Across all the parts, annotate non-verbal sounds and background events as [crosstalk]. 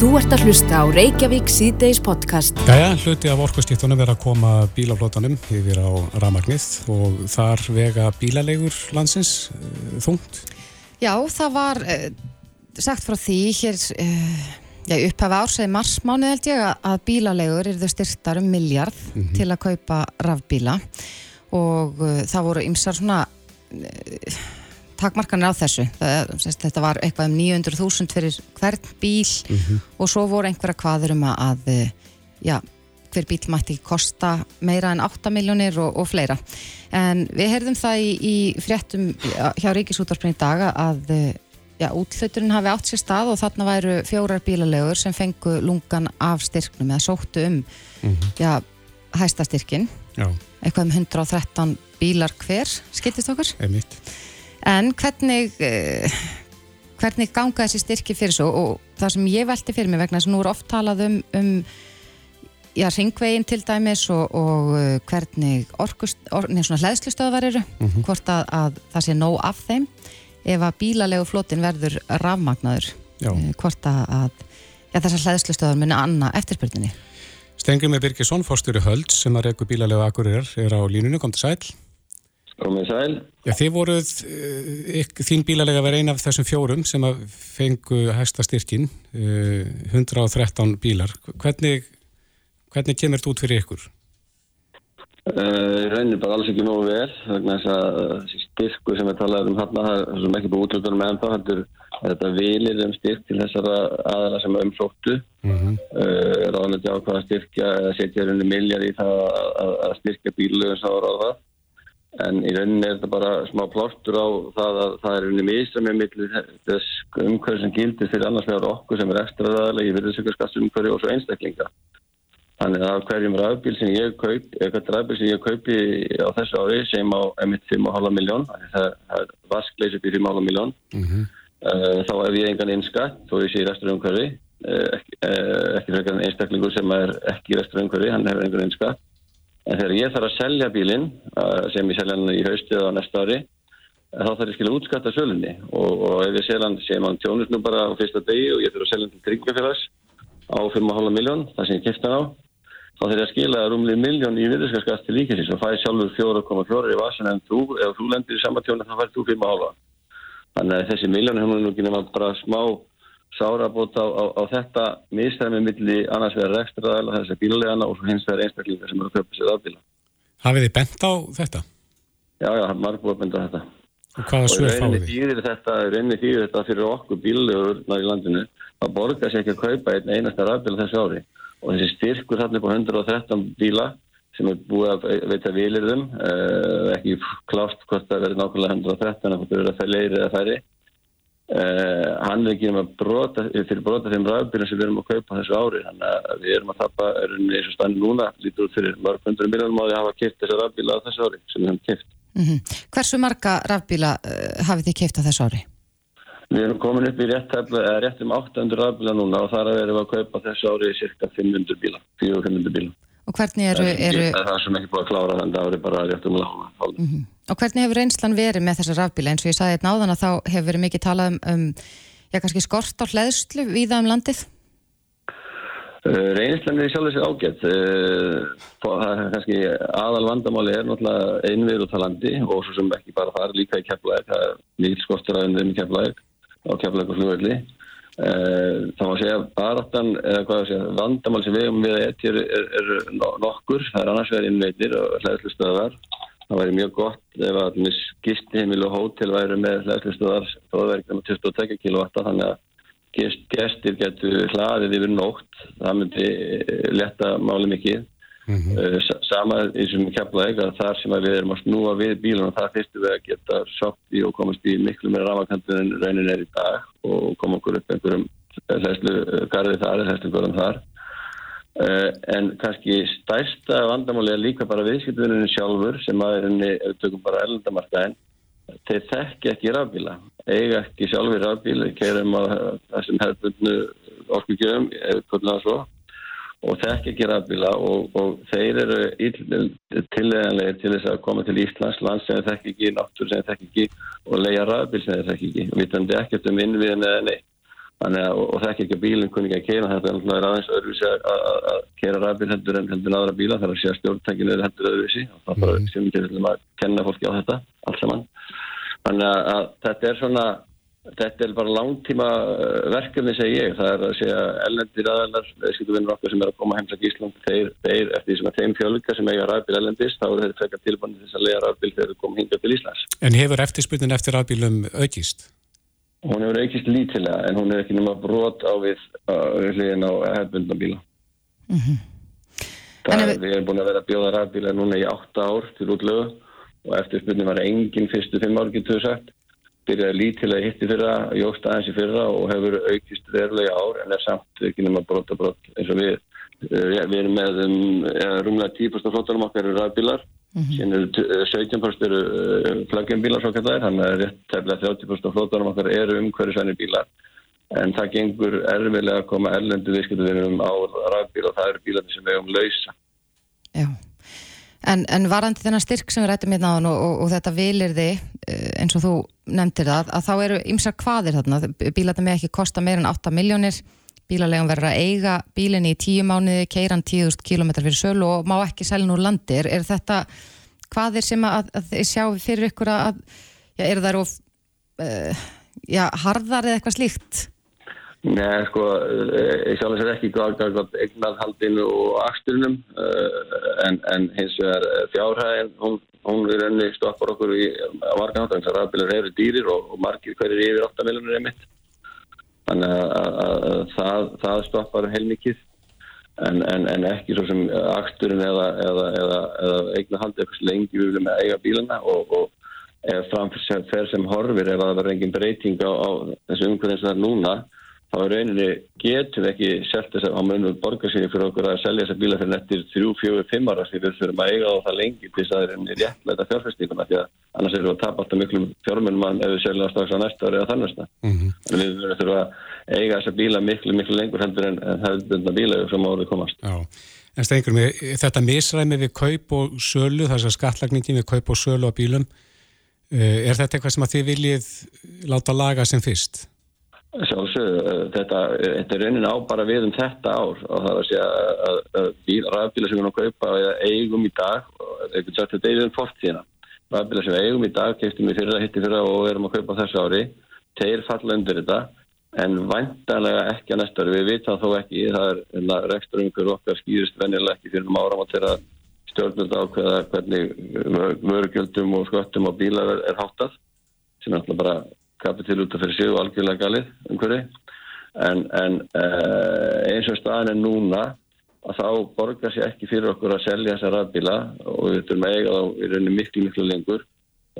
Þú ert að hlusta á Reykjavík síðdeis podcast. Jæja, hluti af orkustíftunum er að koma bílaflótanum yfir á ramagnið og þar vega bílalegur landsins uh, þungt. Já, það var uh, sagt frá því hér uh, já, upphafi ársæði marsmáni held ég að bílalegur eru þau styrtar um miljard mm -hmm. til að kaupa rafbíla og það voru ymsar svona takmarkanir á þessu það, þetta var eitthvað um 900.000 fyrir hvern bíl mm -hmm. og svo voru einhverja hvaður um að já, hver bíl mætti kosta meira en 8 miljónir og, og fleira en við heyrðum það í, í fréttum hjá Ríkisútvarpinn í dag að já, útluturinn hafi átt sér stað og þarna væru fjórar bílalegur sem fengu lungan af styrknum eða sóttu um mm -hmm. já, hæstastyrkin eitthvað um 113 bílar hver skiltist okkar? Einmitt En hvernig, uh, hvernig ganga þessi styrki fyrir svo og það sem ég velti fyrir mig vegna þess að nú er oft talað um, um já, ringvegin til dæmis og, og uh, hvernig orkust, or, hlæðslustöðvar eru, mm -hmm. hvort að, að það sé nóg af þeim ef að bílalegu flotin verður rafmagnaður, uh, hvort að, að já, þessar hlæðslustöðvar muni anna eftirspurninni. Stengum með Birgisson, fórstjóri Höld sem að reyku bílalegu akkurir er á línunum, kom til sæl. Komið sæl. Já, þið voruð, ykk, þín bílalega verið eina af þessum fjórum sem að fengu hægsta styrkin, uh, 113 bílar. Hvernig, hvernig kemur þetta út fyrir ykkur? Uh, reynir bara alls ekki nógu vel, vegna þess að þessi styrku sem við talaðum um hérna, það er sem ekki búið útlöndunum með ennþá, þetta er þetta vilir um styrk til þessara aðala sem umflóttu. Mm -hmm. Ráðanlega ákvaða styrkja eða setja rauninni miljard í það að, styrkja bílugum sá ráða en í rauninni er þetta bara smá plástur á það að það er rauninni mísað með millir þess umhverju sem gildir fyrir annars meðar okkur sem er ekstra ræðilega í virðsökkarskastumhverju og svo einstaklinga. Þannig að hverjum rafbíl sem ég kaup, eitthvað rafbíl sem ég kaupi á þessu ári sem á M1,5 miljón, það er vaskleysi upp í 5,5 miljón, mm -hmm. þá ef ég engan einn skatt, þó ég sé restur umhverfi, uh, ekki, uh, ekki frekar en einstaklingur sem er ekki restur umhverfi, hann hefur engan einn skatt, En þegar ég þarf að selja bílinn, sem ég selja hann í haustið á næsta ári, þá þarf ég skilja útskatta sölunni og, og ef ég selja hann sem hann tjónust nú bara á fyrsta degi og ég þurfa að selja hann til tryggingafélags á 5,5 miljón, það sem ég kipta hann á, þá þarf ég að skila rúmlið miljón í viðurskaskatt til líkasins og fæði sjálfur 4,4 í vasan en þú, ef þú lendir í sama tjónu þá færð þú 5,5. Þannig að þessi miljón hefur nú ekki nema bara smá sárabót á, á, á þetta misstæmi milli annars vegar rekstraðal og þess að bílulegana og hins vegar einstaklingar sem eru að köpa sér afbíla. Hafið þið bent á þetta? Já, já, marg búið að benda á þetta. Og hvaða svör fáið þið? Þetta er einni þýðir þetta fyrir okkur bílulegur í landinu að borga sér ekki að kaupa einn einasta afbíla þessu ári og þessi styrkur þarna upp á 113 bíla sem er búið að veita vilirðum, eh, ekki klást hvort það verður nákvæmlega 113 að það verður að eða færi Uh, hann er ekki um að brota fyrir brota þeim ræðbyrjum sem við erum að kaupa þessu ári þannig að við erum að tappa eins og stanni núna lítur út fyrir mörg hundru miljónum á því að hafa keipt þessu ræðbíla á þessu ári sem við hefum keipt mm -hmm. Hversu marga ræðbíla uh, hafið þið keipt á þessu ári? Við erum komin upp í rétt, rétt um 800 ræðbíla núna og þar erum við að kaupa þessu ári cirka 500 bíla 400-500 bíla Og hvernig eru... eru... Það er sem ekki búið að klára þannig að það er bara rétt um lána. Mm -hmm. Og hvernig hefur reynslan verið með þessar rafbíla? Eins og ég sagði þetta náðan að þá hefur verið mikið talað um, um já, kannski skort á hlæðslu viða um landið? Uh, reynslan er sjálf þessi ágætt. Uh, það er kannski aðal vandamáli er náttúrulega einvið út á landi og svo sem ekki bara þar líka í keflaðið. Það er mikil skortur að unni í keflaðið á keflaðið og flugvelli. Uh, það má segja baráttan að vandamál sem við um við etjur er, er, er nokkur, það er annars vegar innveitir og hlæðslustöðar það væri mjög gott ef að gistiheimil og hótel væri með hlæðslustöðar þá með 22 kW þannig að gest, gestir getur hlaðið yfir nótt. Það myndi eh, leta máli mikið mm -hmm. sama eins og við kemlaði að þar sem við erum að snúa við bílunum þar fyrstum við að geta sátt í og komast í miklu meira ramakantur en raunin er í dag og koma okkur upp einhverjum hlæslu garði þar, hlæslu garðan þar uh, en kannski stærsta vandamáli er líka bara viðskiptuninu sjálfur sem að er tökum bara ellendamarkaðin þeir þekki ekki rafbíla eiga ekki sjálfur rafbíla keirum að þessum hefðbundnu orkugjöfum, eða hvernig það svo og þekk ekki rafbíla og, og þeir eru tillegjanlegir til þess að koma til Íslands land sem þekk ekki, náttúr sem þekk ekki og leia rafbíl sem þekk ekki. Og tæmum ekkert um innviðin eða neitt. Að, og það ekki ekki að bílinn kunni ekki að keira, þetta er náttúrulega aðeins öðruvísi að keira rafbíl heldur en heldur aðra bíla, það er að sé að stjórntækinu er heldur öðruvísi. Og það er bara sem við getum að kenna fólki á þetta, allt saman. Þannig að þetta er svona, þetta er bara langtíma verkefni segi ég, það er að segja ellendir aðeinar, viðskiptuvinnur okkar sem er að koma heimsæk í Ísland, þeir, þeir eftir því sem að þeim fjölga sem eiga rafbíl ellendist, þá er þetta frekar tilbæðin þess að lega rafbíl þegar þeir koma hinga til Íslands. En hefur eftirspurnin eftir rafbílum aukist? Hún hefur aukist lítilega en hún er ekki nema brot á við hliðin á hefbundna bíla. Mm -hmm. Það er, við erum búin að vera að bjóða rafbíla núna í 8 ár til útlögu og eftirspunni var enginn fyrstu 5 ár getur sagt. Byrjaði lítilega hitti fyrra, jóst aðeins í fyrra og hefur aukist verulega ár en er samt ekki nema brot á brot eins og við. Við erum með um, rúmlega 10% flottanum okkar eru rafbílar Mm -hmm. Síðan eru 17% eru plug-in bílar svo kallar, þannig að rétt tefnilega 30% flótarum okkar eru umhverjusvænir bílar en það gengur erfilega að koma erlendu viðskiptuvinum á rafbíl og það eru bílarnir sem við hefum lausa. Já, en, en varandi þennan styrk sem við rættum hérna á og, og, og þetta vilir þið eins og þú nefndir það, að þá eru ymsa hvaðir þarna, bílarnir með ekki kosta meir en 8 miljónir bílarlegum verður að eiga bílinni í tíu mánuði, keiran 10.000 km fyrir sölu og má ekki selja úr landi. Er, þetta, hvað er sem að, að sjá fyrir ykkur að, já, er það of, uh, já, harðar eða eitthvað slíkt? Nei, sko, ég sjálf þess að ekki gott eignarhaldinu og axturinnum uh, en, en hins vegar fjárhæðin, hún, hún er enni stoppar okkur í að rafbílar eru dýrir og, og margir hverjir yfir 8 miljonur er mitt. Þannig að, að, að það, það stoppar heilmikið en, en, en ekki svo sem axturinn eða, eða, eða, eða eigna haldið eitthvað lengi við viljum að eiga bílana og, og framfyrir fer sem horfir ef það verður engin breyting á, á þessu það er núna þá er rauninni getum við ekki selt þess að á munum borga sig fyrir okkur að selja þessa bíla fyrir nettir 3, 4, 5 ára því við þurfum að eiga á það lengi til þess að það er einni réttleita fjárfæstinguna því að annars erum við að tapa alltaf miklu fjármunum ef við seljum það strax á næsta ári eða þannig mm -hmm. en við þurfum að eiga þessa bíla miklu, miklu lengur heldur en það er bundna bíla sem árið komast Já, en stengur mig, þetta misræmi við kaup og sölu, þess að skattlagningin við kaup og sölu á bílum er þetta eitthvað sem að þið viljið láta laga sem fyrst? Sjálfsögðu, þetta, þetta er raunin á bara við um þetta ár og það er að segja að, að rafbíla sem við erum að kaupa eigum í dag, eitthvað sagt þetta er um fortíðina. Rafbíla sem við eigum í dag, keftum við fyrra, hitti fyrra og erum að kaupa þessu ári, þeir falla undir þetta en vantanlega ekki að næsta ári, við vitum þó ekki, það er reksturungur okkar skýrist vennilega ekki fyrir um áram að þeirra stjórnvöld ákveða hvernig vörugjöldum og sköttum á bílar er háttað, sem er alltaf bara kapitil út af fyrir sig og algjörlega galið umhverfi en, en uh, eins og staðin er núna að þá borgar sér ekki fyrir okkur að selja þessa rafbíla og við þurfum að eiga þá í rauninni miklu miklu lengur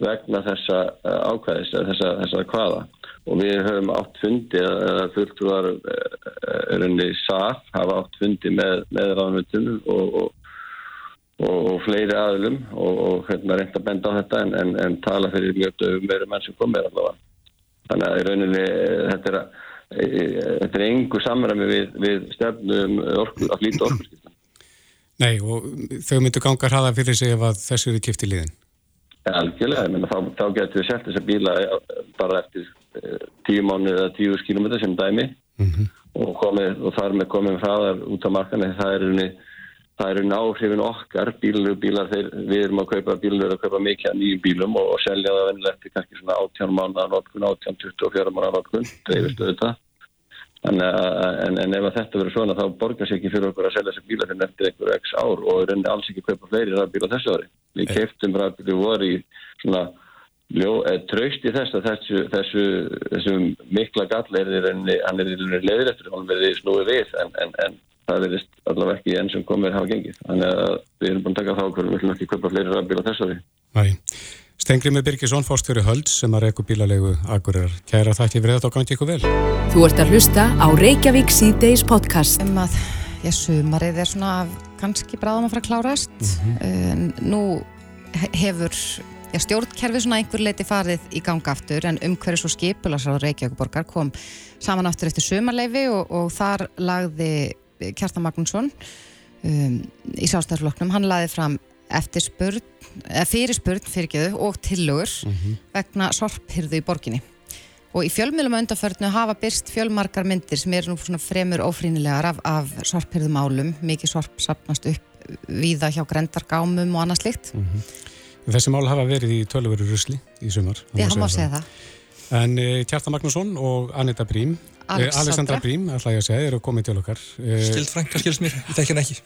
vegna þessa uh, ákvæðis þessa, þessa hvaða og við höfum átt fundi eða fulltrúar rauninni SAF hafa átt fundi með, með rafmyndum og, og Og, og fleiri aðlum og hérna reynda að benda á þetta en, en, en tala fyrir mjög dögum meira menn sem komir allavega. Þannig að rauninni þetta er, þetta er engu samræmi við, við stefnum orku, að flýta orkurskiptan. Nei og þau myndu ganga hraða fyrir sig ef að þessu eru kipt í liðin? Algjörlega, menna, þá, þá getur við sett þessa bíla bara eftir tíu mánu eða tíu skilómeter sem dæmi mm -hmm. og, komið, og þar með komið hraðar út á markan það er rauninni það eru náhrifin okkar, bílur, bílar, þeir, við erum að kaupa bílur að kaupa mikið nýjum bílum og, og selja það vennilegt í kannski svona 18 mánuða notkun, 18-24 mánuða notkun, dreifist auðvitað. En, en, en ef þetta verður svona þá borgar sér ekki fyrir okkur að selja þessi bílar fyrir eftir einhverju x ár og er enni alls ekki að kaupa fleiri rafbíla þessu ári. Við keiftum rafbílu voru í svona tröst í þess að þessu, þessu, þessu mikla gall er hann er leðir eftir, hann verði snúið við en, en það verðist allavega ekki enn sem komir hafa gengið. Þannig að við erum búin að taka þá okkur, við viljum ekki köpa fleiri rafbíla þessari. Næ, Stengrimur Birgisson, fórstjóri Hölds sem að reyku bílalegu agurir. Kæra þakki fyrir þetta og gangi ykkur vel. Þú ert að hlusta á Reykjavík C-Days podcast. Um að, já, sumarið er svona kannski bráðum að fara að klárast. Mm -hmm. uh, nú hefur já, stjórnkerfið svona einhver leiti farið í ganga aftur en umhverjus og skipularsráð Reykjavík kom saman aftur eftir sumarleifi og, og þar lagði Kjartan Magnússon um, í sástæðarflokknum, hann laði fram eftir spurn, fyrirspurn fyrirgeðu og tillögur mm -hmm. vegna sorphyrðu í borginni og í fjölmjölum undanförnu hafa byrst fjölmarkar myndir sem eru nú svona fremur ófrínilegar af, af sorphyrðum álum, mikið sorp sapnast upp viða hjá grendargámum og annað slikt. Mm -hmm. Þessi mál hafa verið í tölveru rusli í sumar. Hann má segja það. En uh, Kjartan Magnússon og Anita Brím Alexandra, Alexandra Brím, alltaf ég að segja, eru komið til okkar. Eh, Stilt frænka skils mér, ég þekk henn ekki.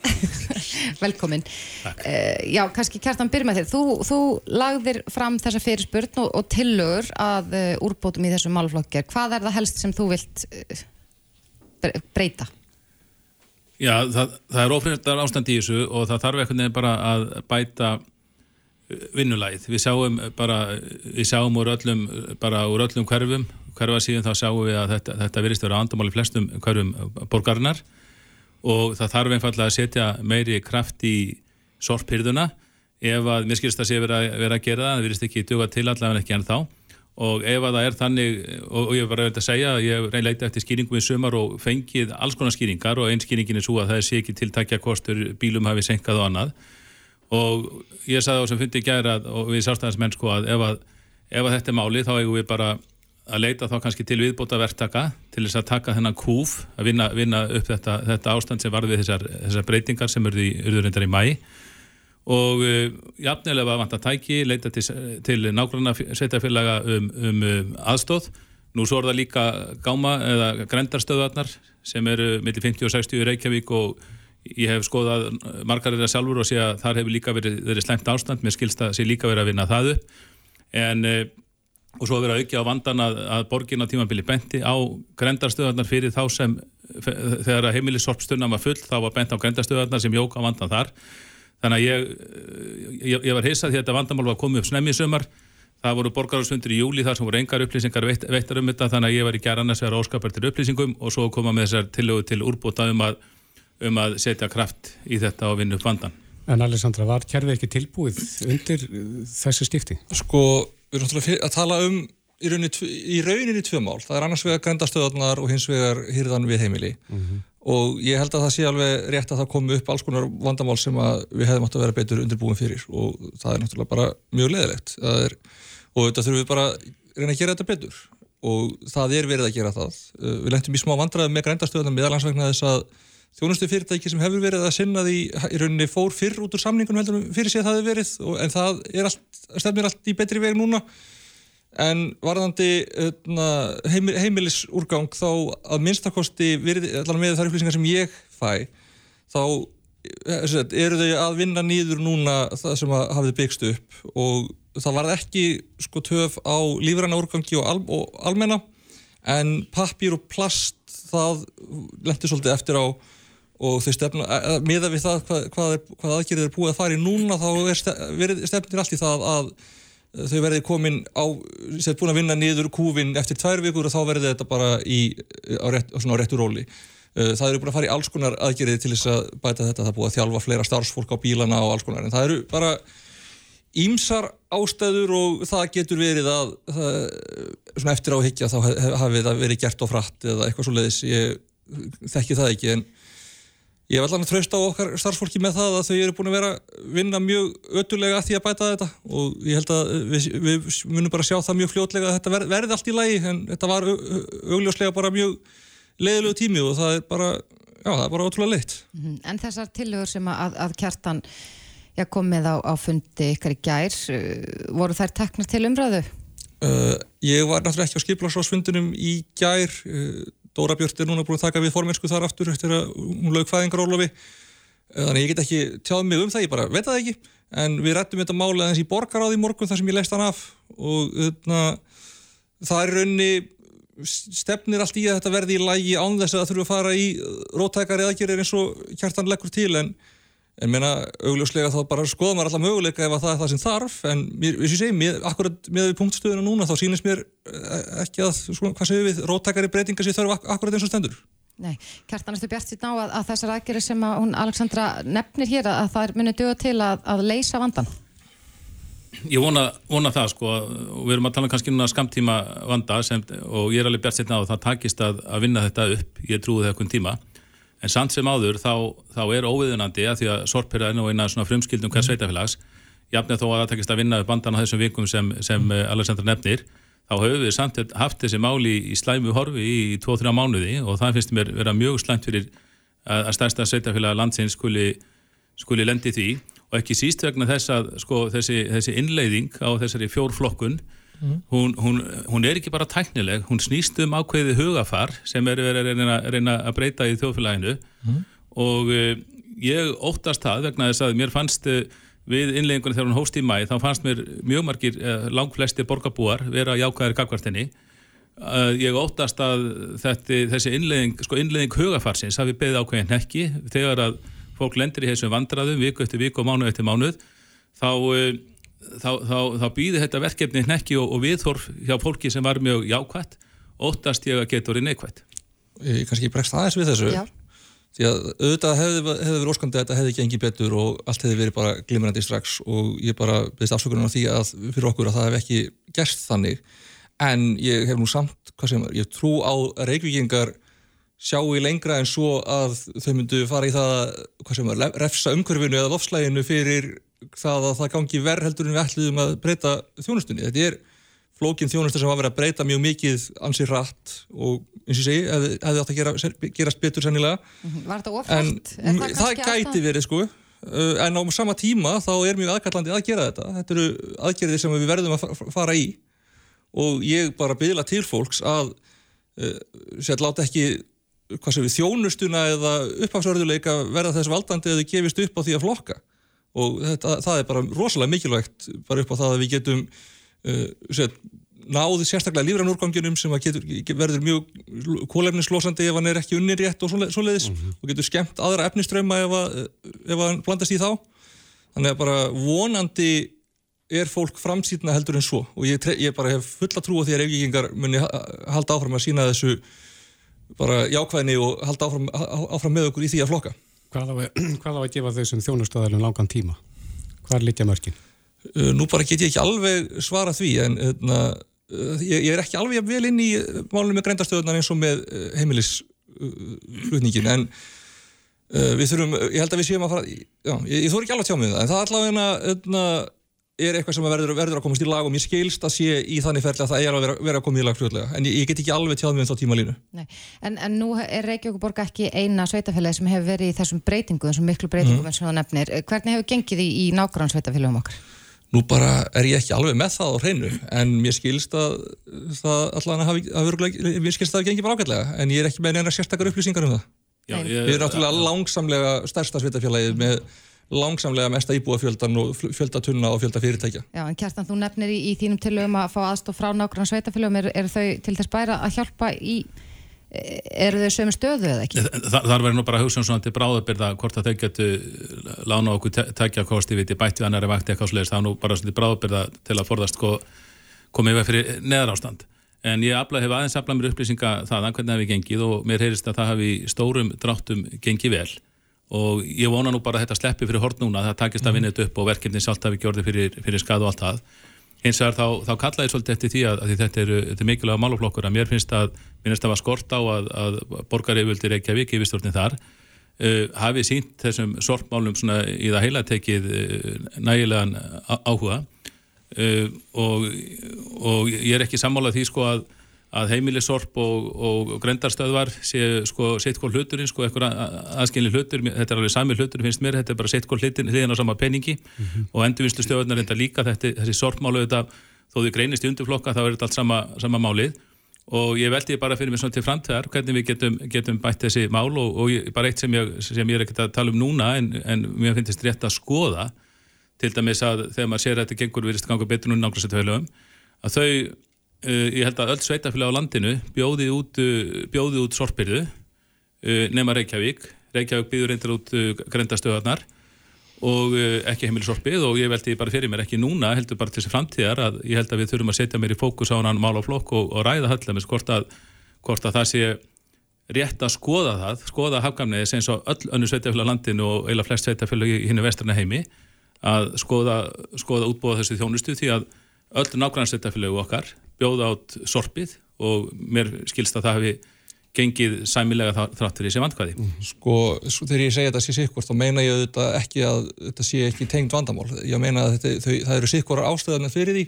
[laughs] Velkomin. Uh, Já, kannski Kjartan, byrjum með þér. Þú, þú lagðir fram þessa fyrirspurn og, og tillögur að uh, úrbótum í þessu málflokkjar, hvað er það helst sem þú vilt uh, breyta? Já, það, það er ofriðar ástand í þessu og það þarf eitthvað bara að bæta vinnulæð. Við sjáum bara, við sjáum úr öllum, bara úr öllum hverfum, hverfa síðan þá sjáum við að þetta, þetta verist að vera andamáli flestum hverfum borgarnar og það þarf einfallega að setja meiri kraft í sorphyrðuna ef að, mér skilst að sé vera, vera að gera það, það verist ekki duga til allavega ekki enn þá og ef að það er þannig, og, og ég var að segja, ég reynleita eftir skýringum í sumar og fengið alls konar skýringar og einn skýringin er svo að það sé ekki tiltakja kostur bílum hafi senkað og annað. Og ég sagði á sem fundi gæra og við sástæðansmenn sko að ef, að ef að þetta er máli þá eigum við bara að leita þá kannski til viðbóta verktaka til þess að taka þennan kúf að vinna, vinna upp þetta, þetta ástand sem var við þessar, þessar breytingar sem eru reyndar í mæ og uh, jafnilega var vant að tæki leita til, til nákvæmna setjafélaga um, um, um aðstóð nú svo er það líka gáma eða grendarstöðarnar sem eru millir 50 og 60 í Reykjavík og ég hef skoðað margar þeirra sjálfur og sé að þar hefur líka verið, verið slemt ástand, mér skilst að sé líka verið að vinna það upp. En eh, og svo að aukja á vandan að, að borgin á tímabili benti á grendarstöðarnar fyrir þá sem þegar heimilissorpstunna var full þá var bent á grendarstöðarnar sem jók á vandan þar þannig að ég, ég, ég var hissað því að þetta vandamál var komið upp snemmi í sömar það voru borgarhalsundur í júli þar sem voru engar upplýsingar veitt, veittar um þetta þannig að ég var í gerðan að segja óskapar til upplýsingum og svo koma með þessar tillögu til úrbúta um að um að setja kraft í þetta og vinna upp vandan. En Alessandra, var kjærfið ekki tilbúið undir þessu stifti? Sko, við erum náttúrulega að tala um í rauninni, í rauninni tvö mál. Það er annars vegar grendastöðarnar og hins vegar hýrðan við heimili mm -hmm. og ég held að það sé alveg rétt að það komi upp alls konar vandamál sem við hefðum átt að vera betur undirbúin fyrir og það er náttúrulega bara mjög leðilegt er, og þetta þurfum við bara að reyna að gera þetta betur og það er verið að gera það. Við lendum í smá vandraði með grendastöðarnar meðalansvegna þess að þjónustu fyrirtæki sem hefur verið að sinna því í rauninni fór fyrr út úr samningunum heldur fyrir sig að það hefur verið og, en það allt, stefnir allt í betri veg núna. En varðandi hérna, heimil, heimilisúrgang þá að minnstakosti með þar upplýsingar sem ég fæ þá eh, eru þau að vinna nýður núna það sem hafið byggst upp. Og það var ekki sko töf á lífræna úrgangi og, al, og almenna en pappir og plast það lendi svolítið eftir á og þau stefna, miða við það hvað, hvað, hvað aðgerðið er búið að fara í núna þá stefnir allt í það að þau verði komin á sem búin að vinna niður kúvin eftir tvær vikur og þá verði þetta bara í, á, rétt, á réttu róli. Það eru búin að fara í alls konar aðgerðið til þess að bæta þetta, það er búið að þjálfa fleira starfsfólk á bílana og alls konar. En það eru bara ímsar ástæður og það getur verið að það, eftir áhyggja þá hafi það verið gert á fratt eða eitthvað svo leiðis, ég þekki það ekki en Ég hef allan að trausta á okkar starfsfólki með það að þau eru búin að vera að vinna mjög ötulega að því að bæta þetta og ég held að við, við munum bara sjá það mjög fljótlega að þetta ver, verði allt í lagi en þetta var augljóslega bara mjög leiðilegu tími og það er bara, já það er bara ótrúlega leitt. Mhm. En þessar tilhör sem að, að kjartan já, kom með á, á fundi ykkar í gær, voru þær teknar til umræðu? Uh, ég var náttúrulega ekki á skiplarsásfundunum í gær, uh, Dóra Björn er núna búin að taka við formensku þar aftur eftir að hún lög fæðingarólofi þannig ég get ekki tjáð mig um það, ég bara veit það ekki. En við rættum þetta máli aðeins í borgaráði morgun þar sem ég leist hann af. Og öðna, það er raunni stefnir allt í að þetta verði í lægi án þess að það þurfu að fara í rótækari aðgerir eins og kjartan leggur til. En en meina augljóslega þá bara skoða maður alltaf möguleika ef það er það sem þarf. En mér, ég segi, mér, akkurat með við punktstöðuna núna þá sínist mér eh, ekki að sko, hvað segir við, róttakari breytingar sem þarf akkurat eins og stendur. Nei, Kjartan, erstu bjart sitt ná að, að þessar aðgerið sem að hún Alexandra nefnir hér að það er munið döga til að, að leysa vandan Ég vona, vona það sko. Og við erum að tala um kannski núna skamtíma vanda sem, og ég er alveg bjart sitt ná að það takist að, að vinna þetta upp, ég trúi það en samt sem áður þá, þá er óviðunandi að því að sorpera er nú eina svona frumskildum hvers mhm. sveitafélags jafnveg þó að það takist að vinna bandan á þessum vikum sem, sem mm. Alexander nefnir þá höfum við samt haft þessi máli í slæmu horfi í 2-3 mánuði og það finnst mér vera mjög slæmt fyrir að stærsta sveitafélag landsins skuli, skuli lendi því og ekki síst vegna þess að sko, þessi, þessi innleiðing á þessari fjórflokkun mm. hún, hún, hún er ekki bara tæknileg, hún snýst um ákveði hugafar sem er verið að reyna, reyna að breyta í þjóðfélaginu mm. og uh, ég óttast það vegna þess að mér fannst uh, við innleiðingunni þegar hún hóst í mæ þá fannst mér mjög margir, uh, langt flesti borgarbúar vera jákvæðir gagvartinni ég óttast að þetta, þessi innleiðing, sko innleiðing hugafarsins hafi beðið ákveðin ekki þegar að fólk lendir í þessum vandraðum viku eftir viku og mánuð eftir mánuð þá, eh, þá, þá, þá býði þetta verkefni nekki og, og viðhorf hjá fólki sem var mjög jákvætt. Óttast ég að geta orðið neikvætt. Ég kannski bregst aðeins við þessu. Já. því að auðvitað hefði, hefði verið óskandi að þetta hefði gengið betur og allt hefði verið bara glimrandi strax og ég bara beðist afsökunum á því að fyrir okkur að það hef ekki gerst þannig. En ég hef nú samt, hvað sem er, ég trú á reykvíkingar sjáu í lengra en svo að þau myndu fara í það, hvað sem er, refsa umhverfinu eða lofslæginu fyrir það að það gangi verð heldur en við ætluðum að breyta þjónustunni. Þetta er flókin þjónustu sem var verið að breyta mjög mikið ansið rætt og eins og segi, hefði, hefði átt að gera, gerast betur sennilega. Mhm. Var þetta ofrætt? En það, það gæti verið sko, uh, en á sama tíma þá er mjög aðkallandi að gera þetta. Þetta eru aðgerðir sem við verðum að fara í og ég bara byggla til fólks að uh, sér láta ekki hvað sem við þjónustuna eða upphafsörðuleika verða þess valdandi eða gefist upp á því að flokka og þetta, það er bara rosalega mikilvægt bara upp á það að við getum uh, set, náði sérstaklega lífranúrganginum sem getur, verður mjög kólefnislosandi ef hann er ekki unnir rétt og svoleiðis mm -hmm. og getur skemmt aðra efniströma ef, að, ef hann blandast í þá þannig að bara vonandi er fólk framsýtna heldur en svo og ég, ég bara hef fulla trú á því að reykingar muni halda áfram að sína þessu bara jákvæðni og halda áfram, áfram með okkur í því að flokka. Hvað á, [clears throat] hvað á að gefa þessum þjónustöðalum langan tíma? Hvað er litja mörgin? Uh, nú bara get ég ekki alveg svara því en öðna, uh, ég, ég er ekki alveg vel inn í málunum með greindastöðunar eins og með uh, heimilisflutningin en uh, við þurfum, ég held að við séum að fara, já, ég, ég þór ekki alveg tjá mig um það en það er allavega er eitthvað sem verður, verður að komast í lag og mér skilst að sé í þannig ferli að það er að vera, vera að koma í lag fljóðlega, en ég, ég get ekki alveg tjáð með um þá tíma línu. En, en nú er Reykjavík ekki eina sveitafélagi sem hefur verið í þessum breytingu, þessum miklu breytingum mm. eins og það nefnir. Hvernig hefur gengið í, í nákvæmlega sveitafélagum okkar? Nú bara er ég ekki alveg með það á hreinu, en mér skilst að það allan hafi, mér skilst að það gengið bara ágætlega, en ég er ekki með neina sérstakar upplýsingar um það. Já, ég, við erum náttúrulega langsamlega stærsta sveitafélagið með langsamlega mesta íbúafjöldan og fjöldatunna og fjölda fyrirtækja. Já, en Kjartan, þú nefnir í, í þínum tilögum að fá aðstof frá nákvæmlega sveitafélagum, er, er þau til þess bæra að hjálpa í, eru þau sömu stöðu eða ekki? Þa, þar verður nú bara að hugsa um svona til bráðabyrða hvort að þau getur lána okkur tækja kosti við til bætt við annari vakti eitthvað sluðist, það er nú bara svona til bráðabyrða til að forðast komið við fyrir neðar ástand. En ég afla, hef aðeins aflað mér upplýsinga þaðan hvernig það hefði gengið og mér heyrist að það hafi stórum dráttum gengið vel og ég vona nú bara að þetta sleppi fyrir hort núna það takist að vinna þetta upp og verkefni sjálft hafi gjörði fyrir, fyrir skadu og allt það. Hins vegar þá, þá kalla ég svolítið eftir því að, að þetta er, er mikilvæga máluflokkur að mér finnst að minnst að var skort á að, að borgarriðvöldir Reykjavík yfirstjórnin þar uh, hafi sínt þessum sortmálum í það heila tekið uh, nægilegan áhuga. Uh, og, og ég er ekki sammálað því sko að að heimilisorp og, og grendarstöðvar sé sko sitt hvort hluturinn sko eitthvað aðskilni hlutur, þetta er alveg sami hlutur finnst mér, þetta er bara sitt hvort hlutin hliðin á sama peningi. Mm -hmm. og endurvinstu stöðunar enda líka þetta, þessi sorpmálu þetta þó þau greinist í undirflokka þá er þetta allt sama, sama málið. Og ég veldi bara fyrir mig svona til framtæðar hvernig við getum, getum bætt þessi mál og, og ég, bara eitt sem ég, sem ég er ekkert að tala um núna en, en mér finnst rétt að skoða til dæmis að þegar maður sér að þetta gengur virðist ganga betur núna nákvæmlega að þau ég held að öll sveitafélag á landinu bjóði út, uh, bjóði út sorpirðu uh, nema Reykjavík. Reykjavík býður reyndir út grendastöðarnar og ekki heimilisorpið og ég veldi bara fyrir mér ekki núna heldur bara til þessi framtíðar að ég held að við þurfum að setja mér í fókus á hann mál á flokk og, og ræða hallamins hvort að, hvort að það sé rétt að skoða það, skoða hafgamniðis eins og öll önnu sveitafélag á landinu og eila flest sveitafélag í hinnu vestrana heimi að skoða, skoða útbóða þessu þjónustu því að öll nákvæmlega sveitafélagi okkar bjóða átt sorpið og mér skilst að það hefði gengið sæmilega þrátt fyrir þessi vandkvæði. Mhm. Sko, þegar ég segja þetta sé sikkvort, þá meina ég þetta ekki að þetta sé ekki tengd vandamál. Ég meina að þetta, þau, það eru sikkvorar ástöðarna fyrir því